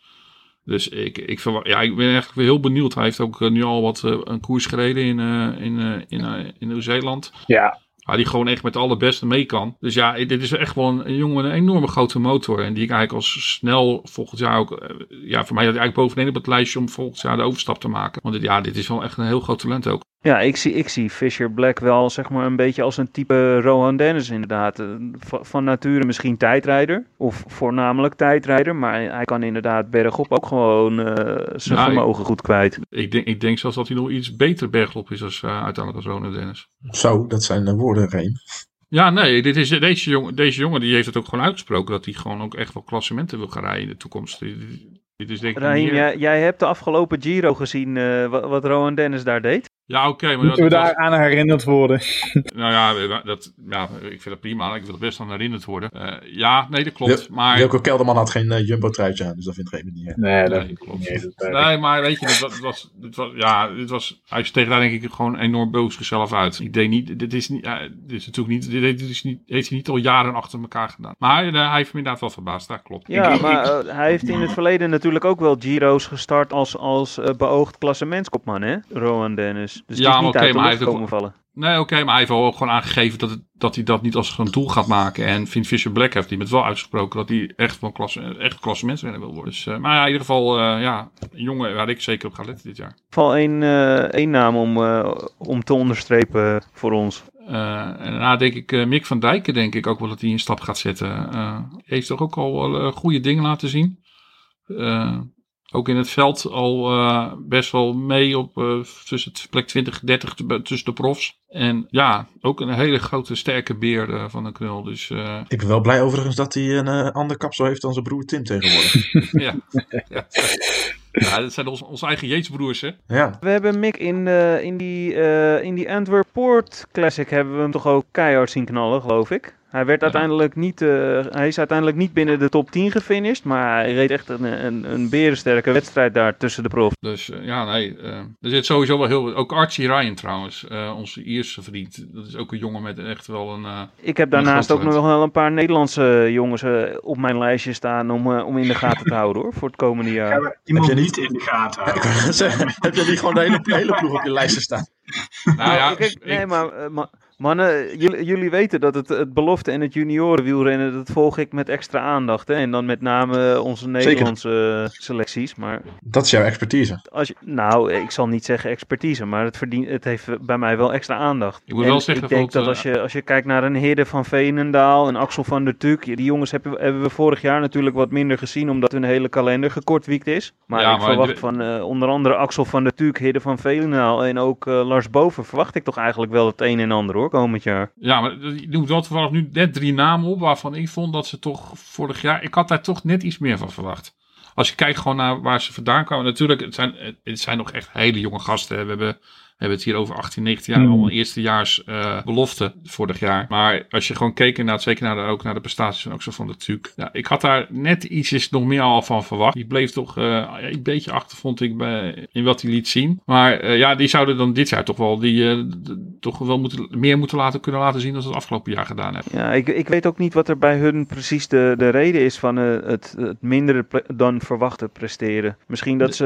Dus ik, ik, verwacht, ja, ik ben eigenlijk heel benieuwd. Hij heeft ook nu al wat een koers gereden in, in, in, in Nieuw-Zeeland. Ja. Waar die gewoon echt met de allerbeste mee kan. Dus ja, dit is echt wel een, een jongen met een enorme grote motor. En die ik eigenlijk als snel volgend jaar ook... Ja, voor mij had hij eigenlijk bovenin op het lijstje om volgend jaar de overstap te maken. Want dit, ja, dit is wel echt een heel groot talent ook. Ja, ik zie, ik zie Fisher Black wel zeg maar een beetje als een type Rohan Dennis inderdaad. Van, van nature misschien tijdrijder, of voornamelijk tijdrijder, maar hij kan inderdaad bergop ook gewoon uh, zijn vermogen ik, goed kwijt. Ik denk, ik denk zelfs dat hij nog iets beter bergop is als, uh, uiteindelijk als Rohan Dennis. Zo, dat zijn de woorden, Reem. Ja, nee, dit is, deze, jongen, deze jongen die heeft het ook gewoon uitgesproken dat hij gewoon ook echt wel klassementen wil gaan rijden in de toekomst. Dit is denk ik meer... jij, jij, hebt de afgelopen Giro gezien uh, wat, wat Rohan Dennis daar deed? Ja, oké, maar Moeten we dat was- daar aan herinnerd worden? Nou ja, dat, ja, ik vind het prima. Ik wil er best aan herinnerd worden. Eh, ja, nee, dat klopt. Wil- maar... Wilco Kelderman had geen eh, jumbo-truitje aan, dus dat vindt geen niet. hè. Nee, dat Nee, klopt. niet. Nee, maar weet je, dit was, dit was, dit was, ja, dit was, hij is tegen daar denk ik gewoon enorm boos zichzelf uit. Ik denk niet, dit is niet, ja, dit is natuurlijk niet, dit, is niet, heeft hij niet al jaren achter elkaar gedaan. Maar hij, hij heeft me inderdaad wel verbaasd, dat klopt. Ja, Ik- maar eh, hij heeft in het verleden natuurlijk ook wel Giro's gestart als, als eh, beoogd klassementskopman, hè? Rowan Dennis. Dus die is maar niet uit de maar hij heeft komen vallen. Nee, oké, maar hij heeft ook gewoon aangegeven dat, het, dat hij dat niet als een doel gaat maken. En Finn Fisher Black heeft hij met wel uitgesproken dat hij echt van klasse, echt klassementsrenner wil worden. Dus, eh, maar ja, in ieder geval, eh, ja, een jongen waar ik zeker op ga letten dit jaar. Val één, eh, één naam om, om te onderstrepen voor ons. En daarna denk ik, Mick van Dijken denk ik ook wel dat hij een stap gaat zetten. Heeft toch ook al goede dingen laten zien. Ook in het veld al eh, best wel mee op eh, tussen het plek 20 30 te- tussen de profs. En ja, ook een hele grote sterke beer eh, van een knul. Dus eh, Ik ben wel blij overigens dat hij een eh, ander kapsel heeft dan zijn broer Tim tegenwoordig. ja. ja. Ja, dat zijn onze, onze eigen Jeetsbroers, hè? ja. We hebben Mick in, eh, in die, eh, in die Antwerp Port Classic hebben we hem toch ook keihard zien knallen, geloof ik. Hij, werd uiteindelijk niet, eh, hij is uiteindelijk niet binnen de top 10 gefinished, maar hij reed echt een, een, een berensterke wedstrijd daar tussen de prof. Dus eh, ja, nee. eh, er zit sowieso wel heel... Ook Archie Ryan trouwens, eh, onze Ierse vriend. Dat is ook een jongen met echt wel een... eh, Ik heb daarnaast ook nog wel een paar Nederlandse jongens op mijn lijstje staan om, om in de gaten te houden hoor, voor het komende jaar. We iemand Heb je niet in de gaten houden? Heb je niet gewoon de hele, hele ploeg op je lijstje staan? nou ja, Kijk, ik- nee, maar eh, ma- mannen, jullie, jullie weten dat het, het belofte en het juniorenwielrennen, dat volg ik met extra aandacht. Hè? En dan met name onze Nederlandse eh, selecties. Maar Dat is jouw expertise. als je, nou, ik zal niet zeggen expertise, maar het, verdient, het heeft bij mij wel extra aandacht. Ik moet En wel zeggen, ik denk dat als je, als je kijkt naar een Hidde van Veenendaal, een Axel van der Tuk, die jongens hebben, we- hebben we vorig jaar natuurlijk wat minder gezien, omdat hun hele kalender gekortwiekt is. Maar Ja, ik maar verwacht de- van eh, onder andere Axel van der Tuk, Hidde van Veenendaal en ook eh, Lars Boven, verwacht ik toch eigenlijk wel het een en ander hoor, komend jaar. Ja, maar je noemt wel toevallig nu net drie namen op waarvan ik vond dat ze toch vorig jaar... Ik had daar toch net iets meer van verwacht. Als je kijkt gewoon naar waar ze vandaan kwamen. Natuurlijk, het zijn, het zijn nog echt hele jonge gasten. We hebben, hebben het hier over 18, 19 jaar. Allemaal eerstejaars eh belofte vorig jaar. Maar als je gewoon keek naar, zeker naar de, ook naar de prestaties van Axel van der Tuuk. Ja, ik had daar net ietsjes nog meer al van verwacht. Die bleef toch eh, een beetje achter, vond ik, bij, in wat hij liet zien. Maar eh, ja, die zouden dan dit jaar toch wel, die, eh, toch wel moeten, meer moeten laten, kunnen laten zien dan ze het afgelopen jaar gedaan hebben. Ja, ik, ik weet ook niet wat er bij hun precies de, de reden is van eh, het, het mindere ple- dan verwachte presteren. Misschien dat ze,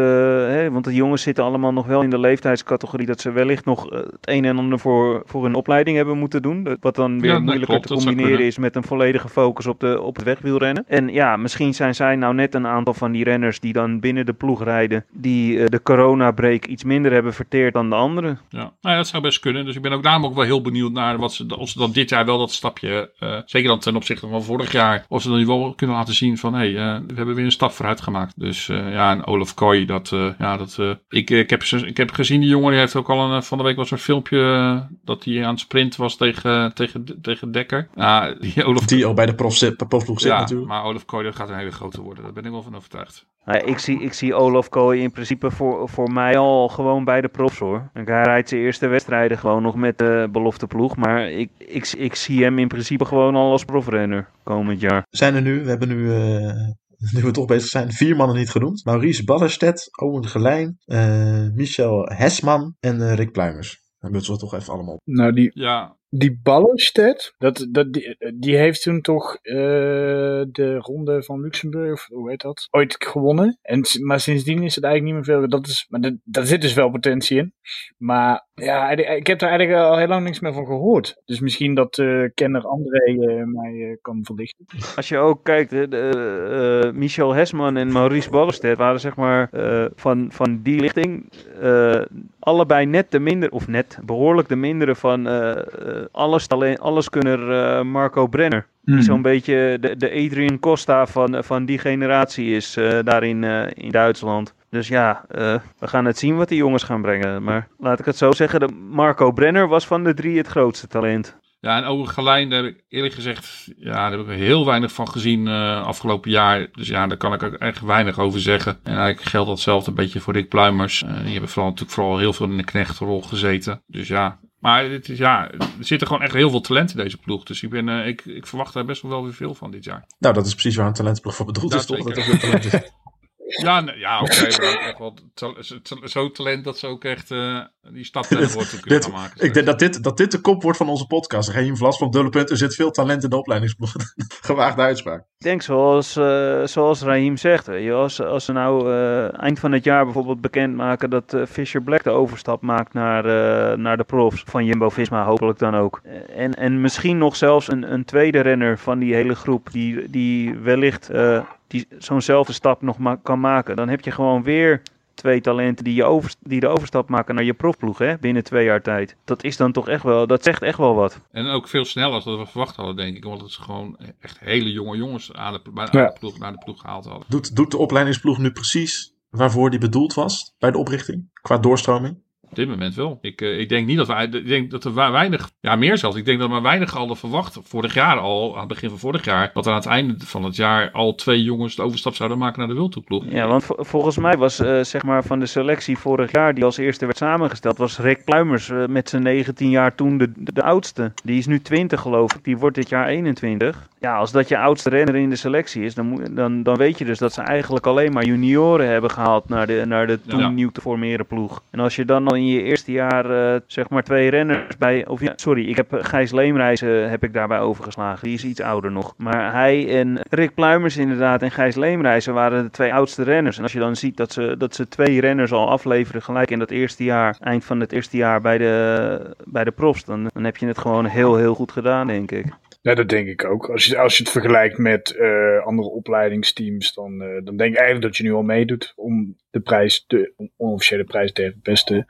hè, want de jongens zitten allemaal nog wel in de leeftijdscategorie, dat ze wellicht nog eh, het een en ander voor, voor hun opleiding hebben moeten doen. Wat dan weer Ja, moeilijker klopt, te combineren is met een volledige focus op, de, op het wegwielrennen. En ja, misschien zijn zij nou net een aantal van die renners die dan binnen de ploeg rijden, die eh, de corona-break iets minder hebben verteerd dan de anderen. Ja, nou ja, dat zou best kunnen. Dus ik ben ook daarom ook wel heel benieuwd naar wat ze, of ze dan dit jaar wel dat stapje, eh, zeker dan ten opzichte van vorig jaar, of ze dan wel kunnen laten zien van, hé, hey, we hebben weer een stap vooruit gemaakt. Dus ja, en Olaf Kooi, dat, ja, dat, ik, ik, heb, ik heb gezien, die jongen, die heeft ook al een, eh, van de week was een filmpje eh, dat hij aan het sprint was tegen, tegen, tegen Dekker. Ja, die Olaf Die al bij de prof zit, profploeg zit ja, natuurlijk. maar Olaf Kooi, dat gaat een hele grote worden. Daar ben ik wel van overtuigd. Nou, ik, zie, ik zie Olaf Kooi in principe voor, voor mij al gewoon bij de profs hoor. Hij rijdt zijn eerste wedstrijden gewoon nog met de belofte ploeg. Maar ik, ik, ik zie hem in principe gewoon al als profrenner komend jaar. Zijn er nu, we hebben nu, eh, nu we toch bezig zijn, vier mannen niet genoemd. Maurice Ballerstedt, Owen Gelijn, eh, Michel Hesman en eh, Rick Pluimers. Dan moeten we toch even allemaal op. Nou, die, Ja, die Ballenstedt, dat, dat, die, die heeft toen toch eh, de ronde van Luxemburg, of hoe heet dat, ooit gewonnen. En, maar sindsdien is het eigenlijk niet meer veel. Dat is, maar dat, daar zit dus wel potentie in. Maar ja, ik heb daar eigenlijk al heel lang niks meer van gehoord. Dus misschien dat eh kenner André eh, mij eh, kan verlichten. Als je ook kijkt, Michel Hesman en Maurice Ballerstedt waren zeg maar van, van die lichting allebei net de minder, of net behoorlijk de mindere van alles, talent, alleskunner eh, Marco Brenner. Die zo'n beetje de, de Adrian Costa van, van die generatie is eh, daar in, eh, in Duitsland. Dus ja, eh, we gaan het zien wat die jongens gaan brengen. Maar laat ik het zo zeggen, de Marco Brenner was van de drie het grootste talent. Ja, en over Galijn, daar heb ik eerlijk gezegd, ja, daar heb ik heel weinig van gezien uh, afgelopen jaar. Dus ja, daar kan ik ook echt weinig over zeggen. En eigenlijk geldt datzelfde een beetje voor Rick Pluimers. Uh, die hebben vooral natuurlijk vooral heel veel in de knechtenrol gezeten. Dus ja, maar het is, ja, er zitten gewoon echt heel veel talent in deze ploeg. Dus ik, ben, uh, ik, ik verwacht daar best wel, weer veel van dit jaar. Nou, dat is precies waar een talentploeg voor bedoeld is, toch? Dat er veel talent is. Ja, ja oké. Okay, wel talent dat ze ook echt uh, die stap naar kunnen gaan maken. Ik denk dat dit, dat dit de kop wordt van onze podcast. Geen Vlas van dulle punt. Er zit veel talent in de opleidingsploeg. Gewaagde uitspraak. Ik denk zoals, uh, zoals Raheem zegt. Je, als, als ze nou uh, eind van het jaar bijvoorbeeld bekendmaken dat Fisher Black de overstap maakt naar, naar de profs van Jumbo-Visma. Hopelijk dan ook. En, en misschien nog zelfs een, een tweede renner van die hele groep. Die, die wellicht die zo'nzelfde stap nog ma kan maken. Dan heb je gewoon weer twee talenten die, je over, die de overstap maken naar je profploeg hè, binnen twee jaar tijd. Dat is dan toch echt wel, dat zegt echt wel wat. En ook veel sneller dan we verwacht hadden, denk ik. Want het ze gewoon echt hele jonge jongens aan de, aan de ploeg, naar de ploeg gehaald hadden. Doet, doet de opleidingsploeg nu precies waarvoor die bedoeld was bij de oprichting? Qua doorstroming? Op dit moment wel. Ik, uh, ik denk niet dat wij. Ik denk dat er weinig. Ja, meer zelfs. Ik denk dat maar weinig hadden verwacht. Vorig jaar al, aan het begin van vorig jaar. Dat er aan het einde van het jaar al twee jongens de overstap zouden maken naar de wildtoeploeg. Ja, want volgens mij was uh, zeg maar van de selectie vorig jaar die als eerste werd samengesteld. Was Rick Pluimers uh, met zijn 19 jaar toen de, de, de, oudste. Die is nu 20 geloof ik. Die wordt dit jaar 21. Ja, als dat je oudste renner in de selectie is. Dan, dan, dan weet je dus dat ze eigenlijk alleen maar junioren hebben gehaald naar de, naar de toen ja. nieuw te formeren ploeg. En als je dan al in je eerste jaar uh, zeg maar twee renners bij, of ja, sorry, ik heb Gijs Leemreizen heb ik daarbij overgeslagen. Die is iets ouder nog. Maar hij en Rick Pluimers inderdaad en Gijs Leemreizen waren de twee oudste renners. En als je dan ziet dat ze, dat ze twee renners al afleveren gelijk in dat eerste jaar, eind van het eerste jaar bij de, bij de profs, dan, dan heb je het gewoon heel heel goed gedaan denk ik. Ja, dat denk ik ook. Als je, als je het vergelijkt met uh, andere opleidingsteams, dan, uh, dan denk ik eigenlijk dat je nu al meedoet om de prijs, de onofficiële prijs tegen beste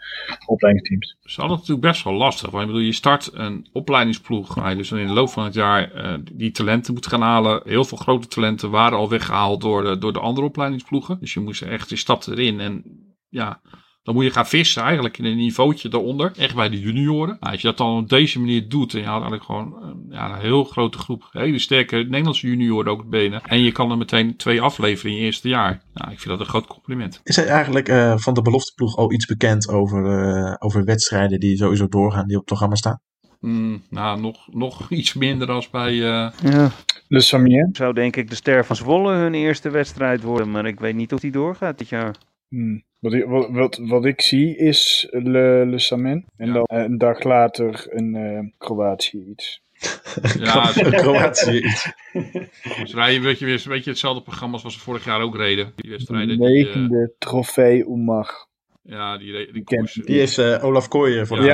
opleidingsteams. Dat is altijd natuurlijk best wel lastig. Want ik bedoel, je start een opleidingsploeg, waar je dus in de loop van het jaar uh, die talenten moet gaan halen. Heel veel grote talenten waren al weggehaald door de, door de andere opleidingsploegen. Dus je moest echt, je stapt erin en ja, dan moet je gaan vissen eigenlijk in een niveautje daaronder. Echt bij de junioren. Nou, als je dat dan op deze manier doet. En je haalt eigenlijk gewoon ja, een heel grote groep. Hele sterke Nederlandse junioren ook benen. En je kan er meteen twee afleveren in je eerste jaar. Nou, ik vind dat een groot compliment. Is er eigenlijk uh, van de belofteploeg al iets bekend over, uh, over wedstrijden die sowieso doorgaan die op het programma staan? Mm, nou, nog, nog iets minder als bij... Uh... Ja. Le Samier. Zou denk ik de Ster van Zwolle hun eerste wedstrijd worden. Maar ik weet niet of die doorgaat dit jaar. Hmm. Wat, ik, wat, wat, wat, ik zie is Le, Le Samen. En ja. dan een dag later een uh, Kroatië iets. Ja, Kroatië iets. Dus rijden weet je weer een beetje hetzelfde programma als we vorig jaar ook reden. Die wedstrijden. Negende Die, uh, trofee Umag. Ja, die, die koersen. Die is uh, Olaf Kooi voor de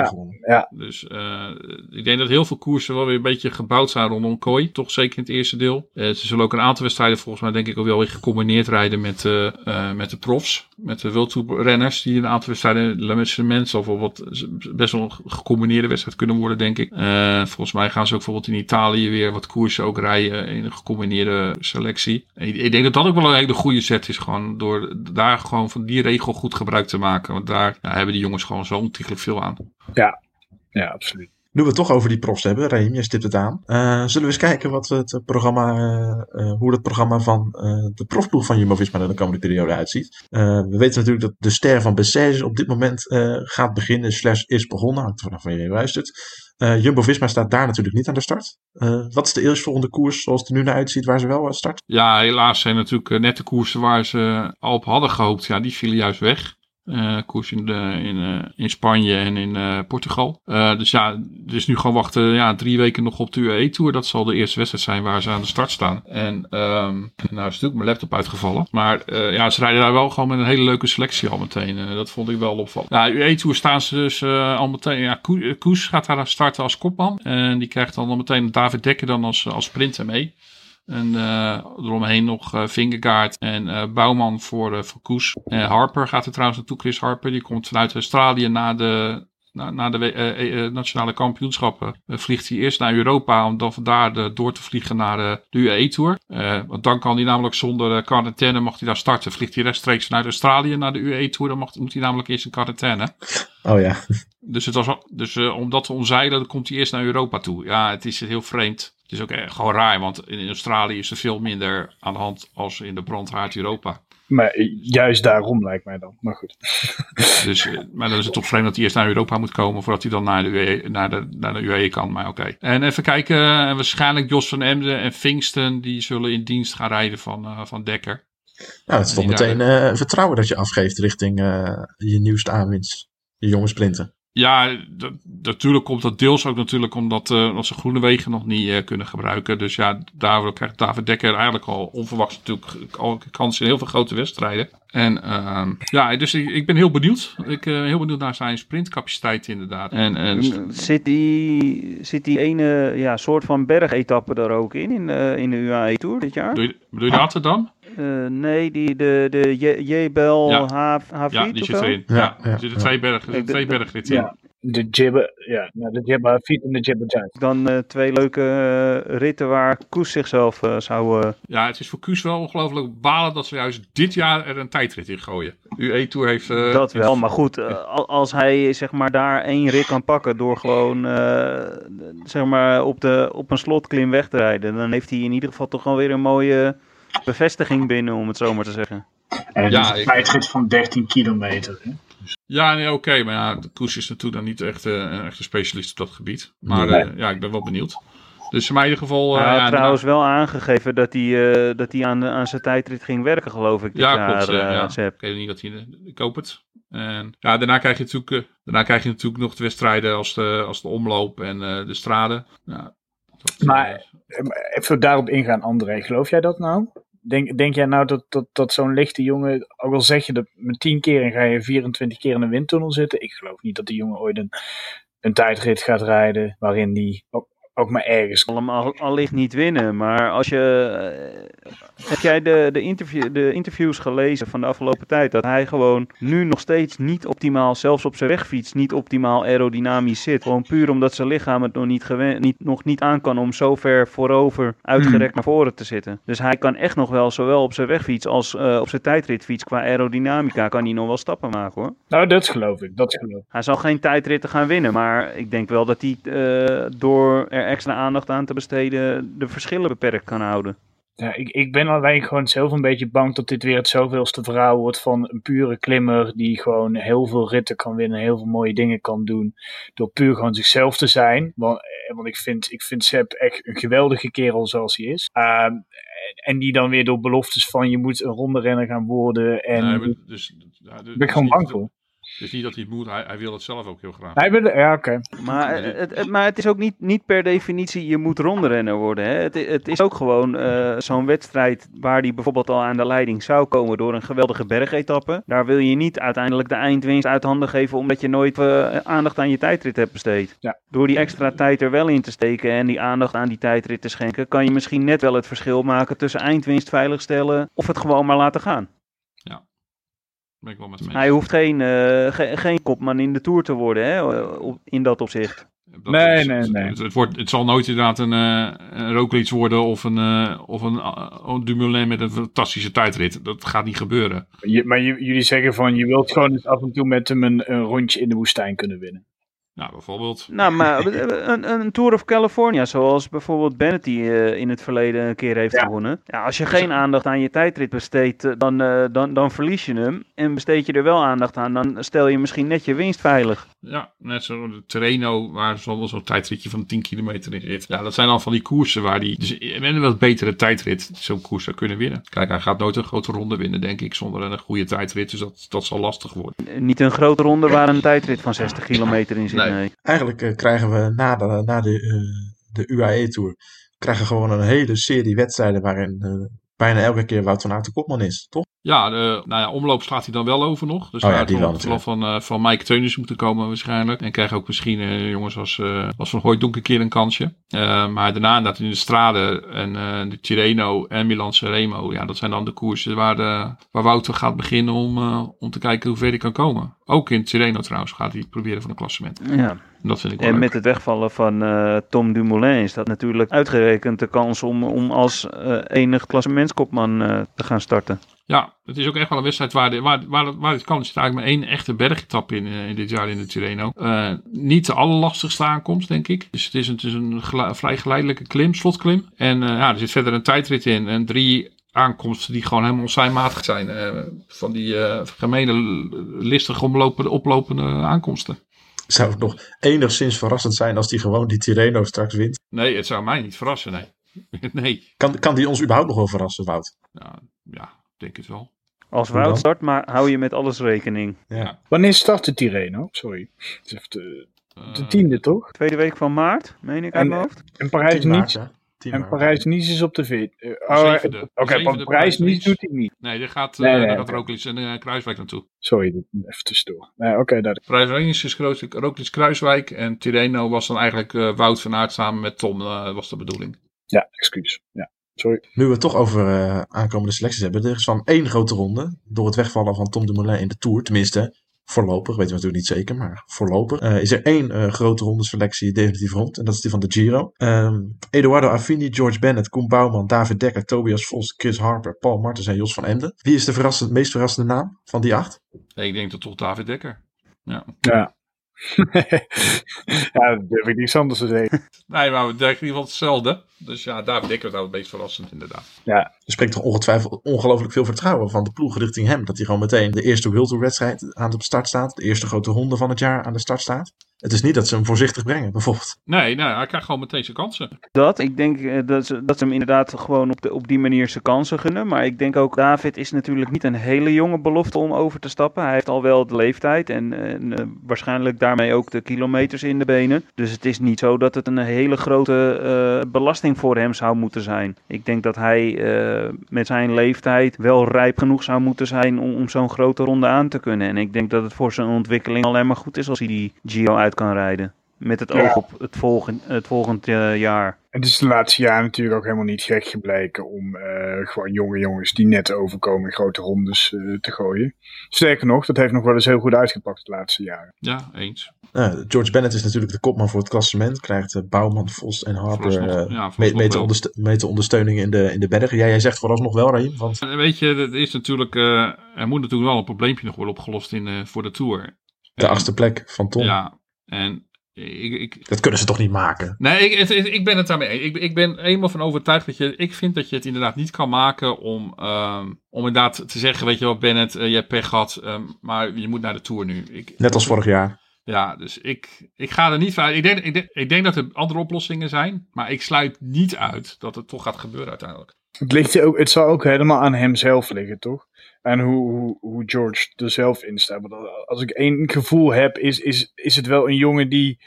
Ja. Dus uh, ik denk dat heel veel koersen wel weer een beetje gebouwd zijn rondom Kooi. Toch zeker in het eerste deel. Uh, ze zullen ook een aantal wedstrijden volgens mij denk ik ook wel weer gecombineerd rijden met, uh, met de profs. Met de wildtoeprenners die een aantal wedstrijden, met zijn mensen of wat best wel een gecombineerde wedstrijd kunnen worden denk ik. volgens mij gaan ze ook bijvoorbeeld in Italië weer wat koersen ook rijden in een gecombineerde selectie. En ik denk dat dat ook wel een hele goede set is. Gewoon door daar gewoon van die regel goed gebruik te maken. Want daar ja, hebben die jongens gewoon zo ontiegelijk veel aan. ja, ja, absoluut. Nu we het toch over die profs hebben, Reem, je stipt het aan. Uh, zullen we eens kijken wat het programma, uh, hoe het programma van uh, de profploeg van Jumbo-Visma er de komende periode uitziet. we weten natuurlijk dat de ster van Bessèges op dit moment gaat beginnen, slash is begonnen, hangt vanaf wanneer je luistert. Jumbo-Visma staat daar natuurlijk niet aan de start. wat is de eerstvolgende koers zoals het er nu naar uitziet waar ze wel start? Ja, helaas zijn natuurlijk net de koersen waar ze al op hadden gehoopt, ja, die vielen juist weg. Uh, koers in, in, uh, in Spanje en in uh, Portugal. dus ja, dus nu gewoon wachten ja, drie weken nog op de UAE Tour. Dat zal de eerste wedstrijd zijn waar ze aan de start staan. En um, nou is natuurlijk mijn laptop uitgevallen. Maar ja, ze rijden daar wel gewoon met een hele leuke selectie al meteen. dat vond ik wel opvallend. Nou, UAE Tour staan ze dus al meteen. Ja, Koes gaat daar starten als kopman. En die krijgt dan, dan meteen David Dekker dan als, als sprinter mee. En uh, eromheen nog uh, Vingegaard en uh, Bouwman voor, voor Koes. Harper gaat er trouwens naartoe. Chris Harper die komt vanuit Australië na de, na, na de nationale kampioenschappen. vliegt hij eerst naar Europa om dan vandaar de, door te vliegen naar de, de UAE Tour. want dan kan hij namelijk zonder quarantaine mag hij daar starten. Vliegt hij rechtstreeks vanuit Australië naar de UAE Tour dan mag, moet hij namelijk eerst in quarantaine. Oh ja. Dus, het was, dus eh, om dat te omzeilen, dan komt hij eerst naar Europa toe. Ja, het is heel vreemd. Het is ook echt gewoon raar, want in Australië is er veel minder aan de hand als in de brandhaard Europa. Maar eh, juist daarom lijkt mij dan. Maar goed. Dus, eh, maar dan is het toch vreemd dat hij eerst naar Europa moet komen voordat hij dan naar de UE, naar de, naar de UE kan. Maar oké. En even kijken, eh, waarschijnlijk Jos van Emden en Finksten, die zullen in dienst gaan rijden van, eh, van Dekker. Nou, het is toch meteen eh, vertrouwen dat je afgeeft richting eh, je nieuwste aanwinst. Je jonge sprinter. Ja, natuurlijk komt dat deels ook natuurlijk omdat, eh, omdat ze Groenewegen nog niet eh, kunnen gebruiken. Dus ja, daardoor krijgt David Dekker eigenlijk al onverwachts natuurlijk al kans in heel veel grote wedstrijden. En ehm, ja, dus ik, ik ben heel benieuwd. Ik ben heel benieuwd naar zijn sprintcapaciteit inderdaad. En, en Zit die, zit die ene ja, soort van bergetappe er ook in, in, eh, in de UAE Tour dit jaar? bedoel je, bedoel je dat er Eh, nee, die, de, de Je- Jebel Ja. H, H4 Ja, die zit erin. Ja, Ja, ja, er zitten twee, berg, Ik- twee bergritten in. Ja. De jibber, ja, nou, de jibber fiets en de jibber giant. Dan eh, twee leuke eh, ritten waar Koes zichzelf zou... eh, Ja, het is voor Kuus wel ongelooflijk balen dat ze juist dit jaar er een tijdrit in gooien. UE Tour heeft... eh, dat wel, maar goed, al- als hij zeg maar daar één rit kan pakken door gewoon eh, zeg maar op, de, op een slotklim weg te rijden, dan heeft hij in ieder geval toch wel weer een mooie bevestiging binnen, om het zo maar te zeggen. En het Ja, is een ik- tijdrit van 13 kilometer. Hè? Ja, nee, oké. maar ja, de Koes is natuurlijk dan niet echt eh, een echte specialist op dat gebied. Maar Nee. eh, ja, ik ben wel benieuwd. Dus in ieder geval... eh, Hij had ja, trouwens wel aangegeven dat hij, eh, dat hij aan, aan zijn tijdrit ging werken, geloof ik, dit Ja, jaar, klopt. ja. Ik weet niet dat hij... Ik hoop het. En ja, daarna krijg je natuurlijk, daarna krijg je natuurlijk nog de wedstrijden als de, als de omloop en eh, de straden. Ja, dat, Maar- Even daarop ingaan, André. Geloof jij dat nou? Denk, denk jij nou dat, dat, dat zo'n lichte jongen, ook al zeg je dat met 10 keer en ga je 24 keer in een windtunnel zitten. Ik geloof niet dat die jongen ooit een, een tijdrit gaat rijden waarin die ook maar ergens. Allemaal allicht niet winnen, maar als je... eh, heb jij de, de, interview, de interviews gelezen van de afgelopen tijd? Dat hij gewoon nu nog steeds niet optimaal, zelfs op zijn wegfiets, niet optimaal aerodynamisch zit. Gewoon puur omdat zijn lichaam het nog niet, gewen, niet, nog niet aan kan om zo ver voorover uitgerekt naar voren te zitten. Dus hij kan echt nog wel, zowel op zijn wegfiets als eh, op zijn tijdritfiets, qua aerodynamica, kan hij nog wel stappen maken hoor. Nou, dat geloof ik. Dat geloof ik. Hij zal geen tijdritten gaan winnen, maar ik denk wel dat hij eh, door er extra aandacht aan te besteden de verschillen beperkt kan houden. Ja, ik, ik ben alleen gewoon zelf een beetje bang dat dit weer het zoveelste verhaal wordt van een pure klimmer die gewoon heel veel ritten kan winnen, heel veel mooie dingen kan doen, door puur gewoon zichzelf te zijn. Want, eh, want ik vind, ik vind Sepp echt een geweldige kerel zoals hij is. Ehm, en die dan weer door beloftes van je moet een ronde renner gaan worden. En nee, daar maar dus, ja, dus- ben ik dus gewoon bang voor. Het is niet dat hij het moet, hij, hij wil het zelf ook heel graag. Hij wil, ja, oké. Maar, het, het- maar het is ook niet, niet per definitie je moet rondrenner worden. Hè? Het, het is ook gewoon eh, zo'n wedstrijd waar die bijvoorbeeld al aan de leiding zou komen door een geweldige bergetappe. Daar wil je niet uiteindelijk de eindwinst uit handen geven omdat je nooit eh, aandacht aan je tijdrit hebt besteed. Ja. Door die extra tijd er wel in te steken en die aandacht aan die tijdrit te schenken, kan je misschien net wel het verschil maken tussen eindwinst veiligstellen of het gewoon maar laten gaan. Ben ik wel met. Hij hoeft geen, eh, ge- geen kopman in de Tour te worden hè, op- in dat opzicht. Dat Nee, is- nee, het, nee. Het, het wordt, het zal nooit inderdaad een, eh een Roglic worden of een, eh, of een, een Dumoulin met een fantastische tijdrit. Dat gaat niet gebeuren. Je, maar je- jullie zeggen van je wilt gewoon eens af en toe met hem een, een rondje in de woestijn kunnen winnen. Nou, bijvoorbeeld. Nou, maar een, een Tour of California, zoals bijvoorbeeld Bennett die eh, in het verleden een keer heeft Ja. gewonnen. Ja, als je geen aandacht aan je tijdrit besteedt, eh, dan, eh, dan, dan verlies je hem. En besteed je er wel aandacht aan, dan stel je misschien net je winst veilig. Ja, net zo de Terreno, waar zo'n zo'n tijdritje van 10 kilometer in zit. Ja, dat zijn dan van die koersen waar die... Dus met een wat betere tijdrit zo'n koers zou kunnen winnen. Kijk, hij gaat nooit een grote ronde winnen, denk ik, zonder een goede tijdrit. Dus dat, dat zal lastig worden. Niet een grote ronde waar een tijdrit van 60 kilometer in zit, Nee. Nee. Eigenlijk eh, krijgen we na de, na de, eh, de UAE-tour krijgen gewoon een hele serie wedstrijden waarin eh, bijna elke keer Wout van Aert de kopman is, toch? Ja, de, nou ja, omloop slaat hij dan wel over nog. Dus Oh ja, daar die wel van, eh, van Mike Teunis moeten komen waarschijnlijk. En krijgen ook misschien eh, jongens als, eh, als Van Hooijdonk een keer een kansje. Eh, maar daarna dat in de Strade en eh, de Tirreno en Milan Sanremo. Ja, dat zijn dan de koersen waar, de, waar Wouter gaat beginnen om, eh, om te kijken hoe ver hij kan komen. Ook in Tirreno trouwens gaat hij proberen van een klassement. Ja. En dat vind ik wel En leuk. met het wegvallen van eh, Tom Dumoulin is dat natuurlijk uitgerekend de kans om, om als eh, enig klassementskopman eh, te gaan starten. Ja, het is ook echt wel een wedstrijd waar, de, waar, waar, waar het kan. Er zit eigenlijk maar één echte bergetap in, eh, in dit jaar in de Tirreno. Eh, niet de allerlastigste aankomst, denk ik. Dus het is een, het is een vrij geleidelijke klim, slotklim. En eh, ja, er zit verder een tijdrit in. En drie aankomsten die gewoon helemaal onzijnmatig zijn. Van die gemene, listig omlopende, oplopende aankomsten. Zou het nog enigszins verrassend zijn als die gewoon die Tirreno straks wint? Nee, het zou mij niet verrassen, nee. nee, Kan, kan die ons überhaupt nog wel verrassen, Wout? ja, denk het wel. Als? Wout start, maar hou je met alles rekening. Ja. Wanneer start de Tirreno? Sorry. Is de, de Eh, tiende, toch? Tweede week van maart, meen ik En- uit mijn hoofd. En 10 Parijs niet. ja. 10 En. Parijs-Nice is op de veert. eh, oh. Oké, want Parijs-Nice Parijs-Nice. doet hij niet. Nee, gaat, Nee, eh nee, daar gaat. Roglic en uh, Kruiswijk naartoe. Sorry, even tussendoor. Nee, Oké, dat Prijs is groot Roglic Kruiswijk en Tirreno was dan eigenlijk eh, Wout van Aert samen met Tom, eh, was de bedoeling. Ja, excuus. Ja, sorry. Nu we het toch over eh, aankomende selecties hebben. Er is van één grote ronde. Door het wegvallen van Tom Dumoulin in de Tour. Tenminste, voorlopig. Weten we natuurlijk niet zeker. Maar voorlopig. eh, is er één eh, grote ronde selectie definitief rond. En dat is die van de Giro. Ehm, Eduardo Affini, George Bennett, Koen Bouwman, David Dekker, Tobias Vos, Chris Harper, Paul Martens en Jos van Emden. Wie is de verrassend, meest verrassende naam van die acht? Nee, ik denk dat toch David Dekker. Ja. ja, dat durf ik niks anders te zeggen. Nee, maar we denken in ieder geval hetzelfde. Dus ja, David Dekker is nou het meest verrassend inderdaad. Er spreekt toch ongetwijfeld ongelooflijk veel vertrouwen van de ploeg richting hem. Dat hij gewoon meteen de eerste Tour wedstrijd aan de start staat. De eerste grote ronde van het jaar aan de start staat. Het is niet dat ze hem voorzichtig brengen, bijvoorbeeld. Nee, nee, hij krijgt gewoon meteen zijn kansen. Dat, ik denk eh, dat, ze, dat ze hem inderdaad gewoon op, de, op die manier zijn kansen gunnen. Maar ik denk ook, David is natuurlijk niet een hele jonge belofte om over te stappen. Hij heeft al wel de leeftijd en, en, eh, waarschijnlijk daarmee ook de kilometers in de benen. Dus het is niet zo dat het een hele grote eh, belasting voor hem zou moeten zijn. Ik denk dat hij eh, met zijn leeftijd wel rijp genoeg zou moeten zijn om, om zo'n grote ronde aan te kunnen. En ik denk dat het voor zijn ontwikkeling alleen maar goed is als hij die Giro uit kan rijden. Met het Ja. oog op het volgend, het volgend eh, jaar. Het is de laatste jaren natuurlijk ook helemaal niet gek gebleken om eh, gewoon jonge jongens die net overkomen in grote rondes eh, te gooien. Sterker nog, dat heeft nog wel eens heel goed uitgepakt de laatste jaren. Ja, eens. George Bennett is natuurlijk de kopman voor het klassement. Krijgt Bouwman, Vos en Harper Vooralsnog, eh, ja, me- vooralsnog meter, wel. onderste- ondersteuning in de, in de bergen. Ja, jij zegt vooralsnog wel, Raim. Want weet je, er is natuurlijk, eh, er moet natuurlijk wel een probleempje nog worden opgelost in, eh, voor de Tour. de achtste plek van Tom. Ja, en ik, ik, Dat kunnen ze toch niet maken? Nee, ik, het- het- ik ben het daarmee eens. Ik, ik ben helemaal van overtuigd dat je. Ik vind dat je het inderdaad niet kan maken om. ehm, om inderdaad te zeggen: Weet je wel, Bennett, eh, je hebt pech gehad. ehm, maar je moet naar de tour nu. Ik, Net als vorig jaar. Ja, dus ik, ik ga er niet van. Ik denk, ik, denk, ik denk dat er andere oplossingen zijn. Maar ik sluit niet uit dat het toch gaat gebeuren uiteindelijk. Het, ligt ook, het zal ook helemaal aan hemzelf liggen, toch? En hoe, hoe, George er zelf in staat. Want als ik één gevoel heb, is, is, is het wel een jongen die,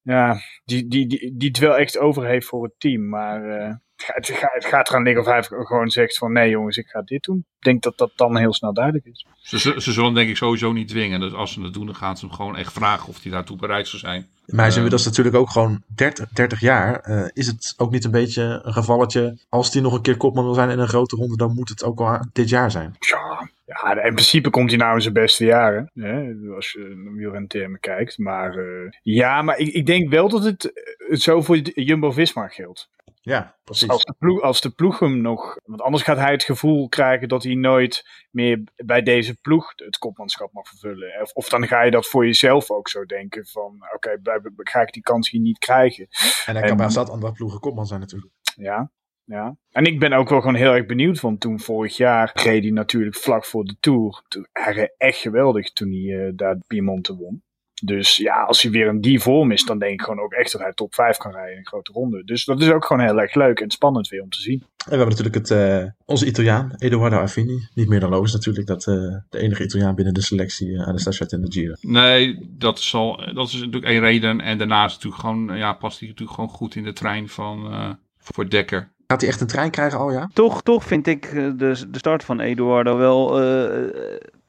ja, die, die, die, die het wel echt over heeft voor het team. Maar eh, het, gaat, het, gaat, gaat eraan liggen of hij gewoon zegt van nee jongens, ik ga dit doen. Ik denk dat dat dan heel snel duidelijk is. Ze, ze, ze zullen hem denk ik sowieso niet dwingen. Dus als ze het doen, dan gaan ze hem gewoon echt vragen of hij daartoe bereid zou zijn. Maar hij is Ehm. inmiddels natuurlijk ook gewoon 30, 30 jaar. Eh, is het ook niet een beetje een gevalletje. Als hij nog een keer kopman wil zijn in een grote ronde, dan moet het ook wel dit jaar zijn. Ja, ja, in principe komt hij nou in zijn beste jaren. Hè, als je naar wielrentermen kijkt. Maar eh, ja, maar ik, ik denk wel dat het, het zo voor Jumbo-Visma geldt. Ja, precies. Als de, ploeg, als de ploeg hem nog. Want anders gaat hij het gevoel krijgen dat hij nooit meer bij deze ploeg het kopmanschap mag vervullen. Of, of dan ga je dat voor jezelf ook zo denken: van oké, bij- ga ik die kans hier niet krijgen? En hij kan bij zat andere ploegen kopman zijn natuurlijk. Ja. Ja. En ik ben ook wel gewoon heel erg benieuwd, want toen vorig jaar reed hij natuurlijk vlak voor de Tour. Toen, hij echt geweldig toen hij eh, daar Piemonte won. Dus ja, als hij weer in die vorm is, dan denk ik gewoon ook echt dat hij top 5 kan rijden in een grote ronde. Dus dat is ook gewoon heel erg leuk en spannend weer om te zien. En we hebben natuurlijk het, eh, onze Italiaan, Eduardo Affini. Niet meer dan logisch natuurlijk dat eh, de enige Italiaan binnen de selectie eh, aan de start in de Giro. Nee, dat, zal, dat is natuurlijk één reden. En daarnaast natuurlijk gewoon, ja, past hij natuurlijk gewoon goed in de trein van, eh, voor Dekker. Gaat hij echt een trein krijgen al, ja? Toch, toch vind ik de, de start van Eduardo wel eh,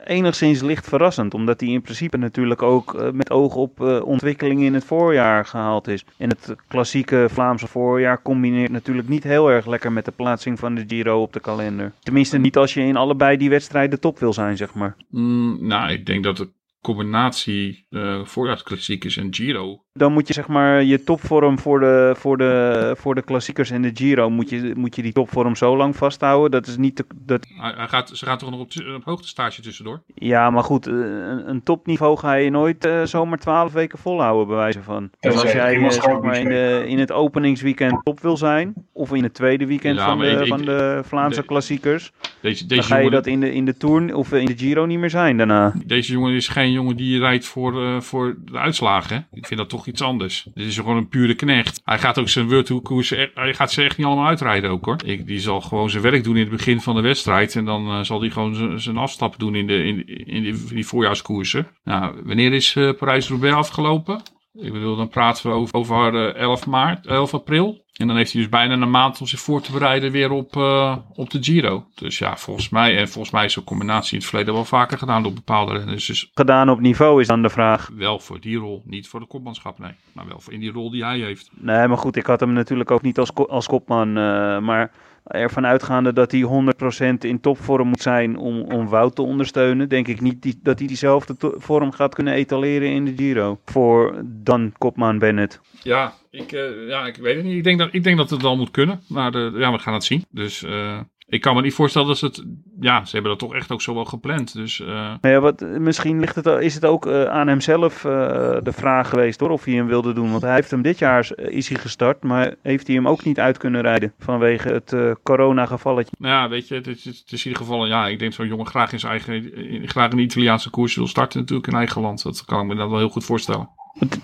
enigszins licht verrassend. Omdat hij in principe natuurlijk ook eh, met oog op eh, ontwikkeling in het voorjaar gehaald is. En het klassieke Vlaamse voorjaar combineert natuurlijk niet heel erg lekker met de plaatsing van de Giro op de kalender. Tenminste niet als je in allebei die wedstrijden top wil zijn, zeg maar. Mm, nou, ik denk dat de combinatie eh voorjaarsklassiekers en Giro dan moet je zeg maar je topvorm voor de, voor de, voor de klassiekers en de Giro, moet je, moet je die topvorm zo lang vasthouden. Dat is niet te, dat, Hij, hij gaat, ze gaan toch nog op, op hoogtestage tussendoor? ja, maar goed, eh, een, een topniveau ga je nooit eh, zomaar 12 weken volhouden, bij wijze van. Dus als jij eh, zeg maar in, de, in het openingsweekend top wil zijn, of in het tweede weekend Ja, van, de, ik- van de Vlaamse klassiekers, Deze, dan deze, ga je jongen, dat in de, in de Tour of in de Giro niet meer zijn daarna. deze jongen is geen jongen die rijdt voor, eh, voor de uitslagen. Hè? Ik vind dat toch iets anders. Dit is gewoon een pure knecht. Hij gaat ook zijn World hij gaat ze echt niet allemaal uitrijden ook hoor. Ik, die zal gewoon zijn werk doen in het begin van de wedstrijd. En dan eh, zal hij gewoon zijn- afstappen doen in, de, in, in die, die voorjaarskoersen. Nou, wanneer is eh Parijs-Roubaix afgelopen? Ik bedoel, dan praten we over, over eh, 11 maart, 11 april. En dan heeft hij dus bijna een maand om zich voor te bereiden weer op, eh, op de Giro. Dus ja, volgens mij, en volgens mij is zo'n combinatie in het verleden wel vaker gedaan door bepaalde renners. Dus Gedaan op niveau is dan de vraag. wel voor die rol, niet voor de kopmanschap, nee. Maar wel voor in die rol die hij heeft. Nee, maar goed, ik had hem natuurlijk ook niet als, als kopman. eh, maar ervan uitgaande dat hij 100% in topvorm moet zijn om, om Wout te ondersteunen, denk ik niet die- dat hij diezelfde vorm gaat kunnen etaleren in de Giro. Voor dan kopman Bennett. Ja, ik, eh, ja, ik weet het niet. Ik denk dat, ik denk dat het wel moet kunnen. Maar eh, ja, we gaan het zien. Dus eh, ik kan me niet voorstellen dat ze het... Ja, ze hebben dat toch echt ook zo wel gepland. Dus Nou ja, wat, misschien ligt het, is het ook eh, aan hemzelf eh, de vraag geweest hoor, of hij hem wilde doen. Want hij heeft hem dit jaar is hij gestart, maar heeft hij hem ook niet uit kunnen rijden vanwege het corona-gevalletje. nou ja, weet je, het is, het is in ieder geval... Ja, ik denk zo'n jongen graag in zijn eigen... Graag de Italiaanse koers wil starten natuurlijk in eigen land. Dat kan ik me dan wel heel goed voorstellen.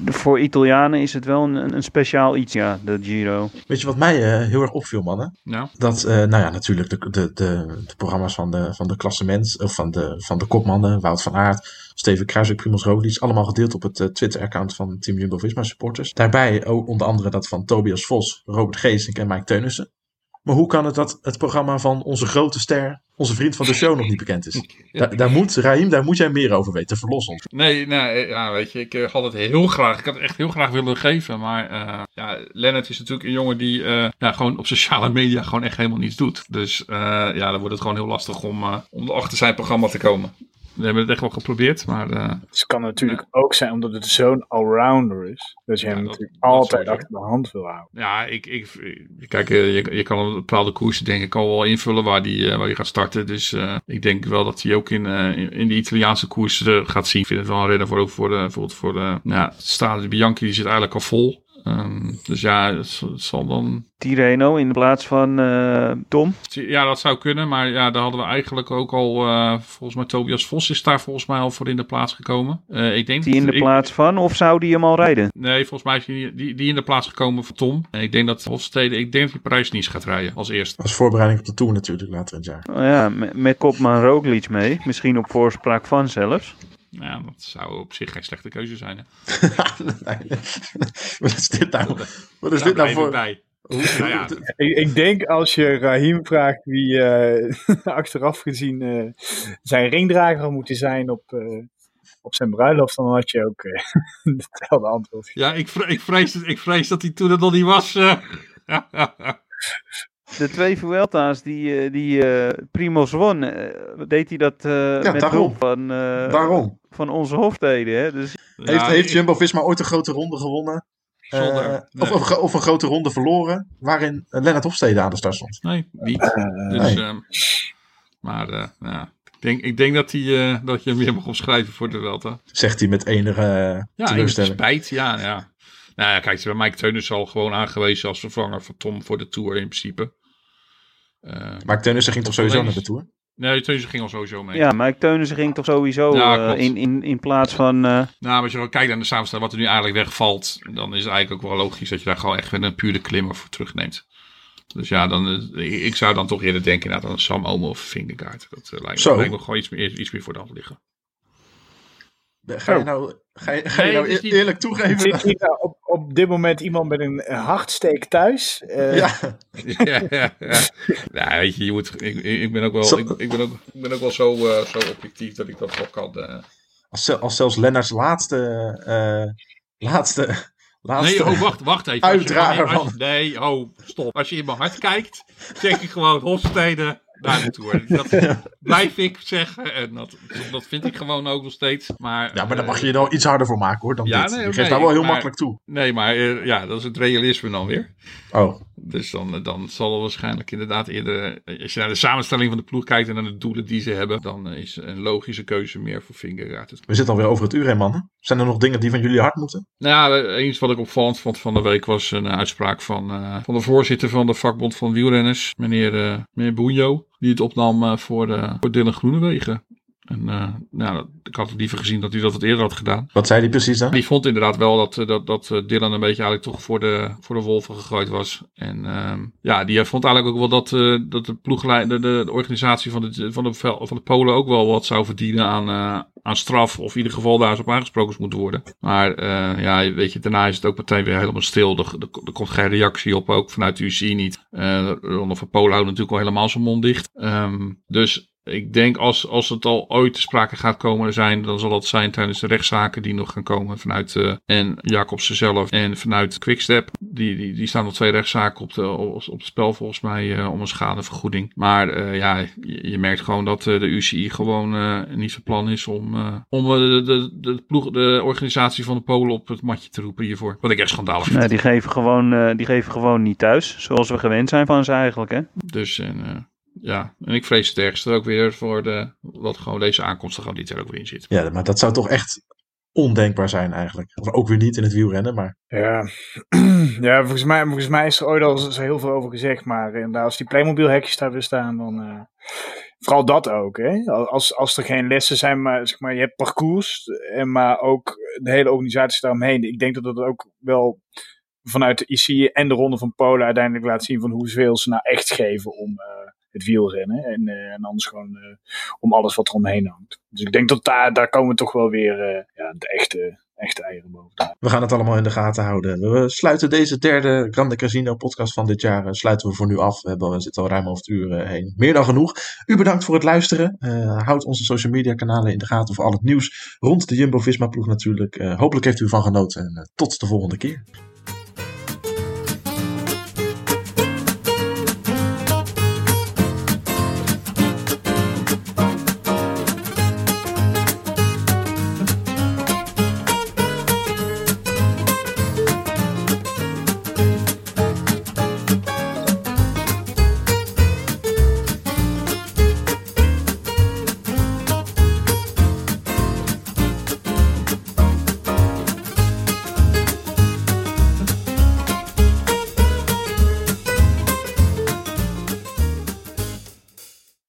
Voor Italianen is het wel een, een speciaal iets, ja, de Giro. Weet je wat mij eh, heel erg opviel, mannen? Nou, Dat, eh, nou ja, natuurlijk de, de, de, de programma's van de, van de klassement, of van de, van de kopmannen, Wout van Aert, Steven Kruijswijk, Primoz Roglic, allemaal gedeeld op het eh, Twitter-account van Team Jumbo-Visma supporters. Daarbij ook onder andere dat van Tobias Vos, Robert Geesink en Mike Teunissen. Maar hoe kan het dat het programma van onze grote ster, onze vriend van de show, nog niet bekend is? Da- daar moet, Raim, daar moet jij meer over weten. Verlos ons. Nee, nee, ja, weet je, ik eh, had het heel graag, ik had het echt heel graag willen geven, maar eh ja, Lennart is natuurlijk een jongen die eh, ja, gewoon op sociale media gewoon echt helemaal niets doet. Dus eh, ja, dan wordt het gewoon heel lastig om, eh, om achter zijn programma te komen. We hebben het echt wel geprobeerd, maar eh, Het kan natuurlijk ook zijn omdat het zo'n allrounder is. Dat je hem Ja, dat- natuurlijk dat altijd achter de hand wil houden. ja, ik, ik, kijk, eh, je, je kan een bepaalde koersen denk ik al wel invullen waar die, eh, waar die gaat starten. Dus ik denk wel dat hij ook in, in, in de Italiaanse koersen gaat zien. Ik vind het wel een renner voor, ook voor, bijvoorbeeld voor de, ja, Stade Bianchi, die zit eigenlijk al vol. Ehm, dus ja, het, zal- het zal dan Tireno in plaats van eh, Tom. Ja, dat zou kunnen, maar ja, daar hadden we eigenlijk ook al, eh, volgens mij Tobias Vos is daar volgens mij al voor in de plaats gekomen. Eh, ik denk Die in de ik- plaats van, of zou die hem al rijden? Nee, volgens mij is die, die, die in de plaats gekomen voor Tom. En ik denk dat Hofstede, ik denk dat hij Parijs-Nice gaat rijden als eerste. Als voorbereiding op de Tour natuurlijk later in het jaar. Oh ja, met, met kopman Roglic mee. Misschien op voorspraak van zelfs. Ja, dat zou op zich geen slechte keuze zijn. Hè? Nee. Wat is dit nou? Wat is Daar dit nou voor... bij. Hoe- Nou ja, Ik, ik denk als je Rahim vraagt wie eh, achteraf gezien eh, zijn ringdrager had moeten zijn op, eh, op zijn bruiloft, dan had je ook eh, hetzelfde antwoord. ja ik, vre- ik, vrees, ik vrees dat hij toen het nog niet was. De twee Vuelta's die, eh, die eh Primoz won, eh, deed hij dat eh, met daarom. hulp van, eh, Waarom? van onze Hofstede. Hè? Dus Heeft, Ja, heeft ik- Jumbo-Visma ooit een grote ronde gewonnen? Zonder, Eh, nee. of, of, een grote ronde verloren? Waarin Lennart Hofstede aan de start stond? Nee, niet. Dus, nee. ehm, maar eh, ja, ik, denk, ik denk dat, hij, eh, dat je hem weer mag opschrijven voor de Welta. Zegt hij met enige eh, Ja, teleurstelling. spijt. Ja, ja. Nou ja, kijk, bij Mike Teunissen al gewoon aangewezen als vervanger van Tom voor de Tour in principe. Eh, Maar Teunissen ging toch sowieso Alleen naar de Tour? nee, Teunissen ging al sowieso mee. ja, Mike Teunissen ging toch sowieso Ja, eh, in, in, in plaats van... eh, Nou, maar als je dan kijkt naar de samenstelling wat er nu eigenlijk wegvalt, dan is het eigenlijk ook wel logisch dat je daar gewoon echt weer een pure klimmer voor terugneemt. Dus ja, dan, ik- zou dan toch eerder denken een Sam Omo of Vingegaard. Dat eh, lijkt, Zo. lijkt me gewoon iets meer, iets meer voor de hand liggen. Ga je nou, ga je, ga je Nee, nou niet- eerlijk toegeven? Zit hier nou op, op dit moment iemand met een hartsteek thuis? Eh, Ja, ja, ja, ja. Ja, weet je, je moet, ik, ik ben ook wel, Zo- ik, ik ben ook, ik ben ook wel zo, eh, zo objectief dat ik dat wel kan. eh. als, als zelfs Lennarts laatste, eh, laatste, laatste... Nee, oh, wacht, wacht even. Uitdrager van- Nee, oh, stop. Als je in mijn hart kijkt, zeg ik gewoon Hofstede naar de Tour. Dat blijf ik zeggen. En dat, dat vind ik gewoon ook nog steeds. Maar, Ja, maar daar eh, mag je er wel iets harder voor maken hoor dan Ja, dit. nee, je geeft daar wel heel maar- makkelijk toe. Nee, maar eh, ja, dat is het realisme dan weer. Oh, Dus dan, dan zal er waarschijnlijk inderdaad eerder... eh, Als je naar de samenstelling van de ploeg kijkt en naar de doelen die ze hebben... dan is een logische keuze meer voor Vingegaard. We zitten alweer over het uur heen mannen. Zijn er nog dingen die van jullie hard moeten? Nou ja, eens wat ik opvallend vond van de week was een uitspraak van, eh, van de voorzitter van de vakbond van wielrenners, meneer, eh meneer Boenjo, die het opnam eh, voor, eh voor Dylan Groenewegen. En eh, nou, ik had het liever gezien dat hij dat wat eerder had gedaan. Wat zei die precies dan? Die vond inderdaad wel dat, eh, dat, dat eh, Dylan een beetje eigenlijk toch voor de, voor de wolven gegooid was. En ehm, ja, die vond eigenlijk ook wel dat, dat de ploegleider, de, de organisatie van de, van, de, van de Polen ook wel wat zou verdienen aan, aan straf. Of in ieder geval daar eens op aangesproken zou moeten worden. Maar ja, weet je, daarna is het ook meteen weer helemaal stil. Er, er, er komt geen reactie op, ook vanuit de UCI niet. Eh Ronde van Polen houdt natuurlijk al helemaal zijn mond dicht. Ehm, dus ik denk als, als het al ooit te sprake gaat komen zijn, dan zal dat zijn tijdens de rechtszaken die nog gaan komen vanuit eh, en Jacobsen zelf en vanuit Quickstep. Die, die, die staan nog twee rechtszaken op, de, op, op het spel volgens mij eh, om een schadevergoeding. Maar eh, ja, je, je merkt gewoon dat de UCI gewoon niet van plan is om, om de, de, de, ploeg, de organisatie van de Polen op het matje te roepen hiervoor. Wat ik echt schandalig vind. Nee, die, geven gewoon, die geven gewoon niet thuis, zoals we gewend zijn van ze eigenlijk. Hè? Dus en, ja, en ik vrees het ergste ook weer voor de, wat gewoon deze aankomst er gewoon dit jaar ook weer in zit. Ja, maar dat zou toch echt ondenkbaar zijn eigenlijk. Of ook weer niet in het wielrennen, maar Ja, ja volgens, mij, volgens mij is er ooit al zo heel veel over gezegd. Maar inderdaad, als die Playmobil-hekjes daar weer staan, dan... eh, vooral dat ook, hè. Als, als er geen lessen zijn, maar, zeg maar je hebt parcours, en maar ook de hele organisatie daaromheen. Ik denk dat dat ook wel vanuit de IC en de Ronde van Polen uiteindelijk laat zien van hoeveel ze nou echt geven om eh, het wielrennen. En, eh, en anders gewoon eh, om alles wat er omheen hangt. Dus ik denk dat daar, daar komen toch wel weer eh, ja, de echte, echte eieren boven. we gaan het allemaal in de gaten houden. We sluiten deze derde Grande Casino podcast van dit jaar sluiten we voor nu af. We, hebben, we zitten al ruim over het uur heen. Meer dan genoeg. U bedankt voor het luisteren. Houd onze social media kanalen in de gaten voor al het nieuws rond de Jumbo-Visma ploeg natuurlijk. Hopelijk heeft u ervan genoten en tot de volgende keer.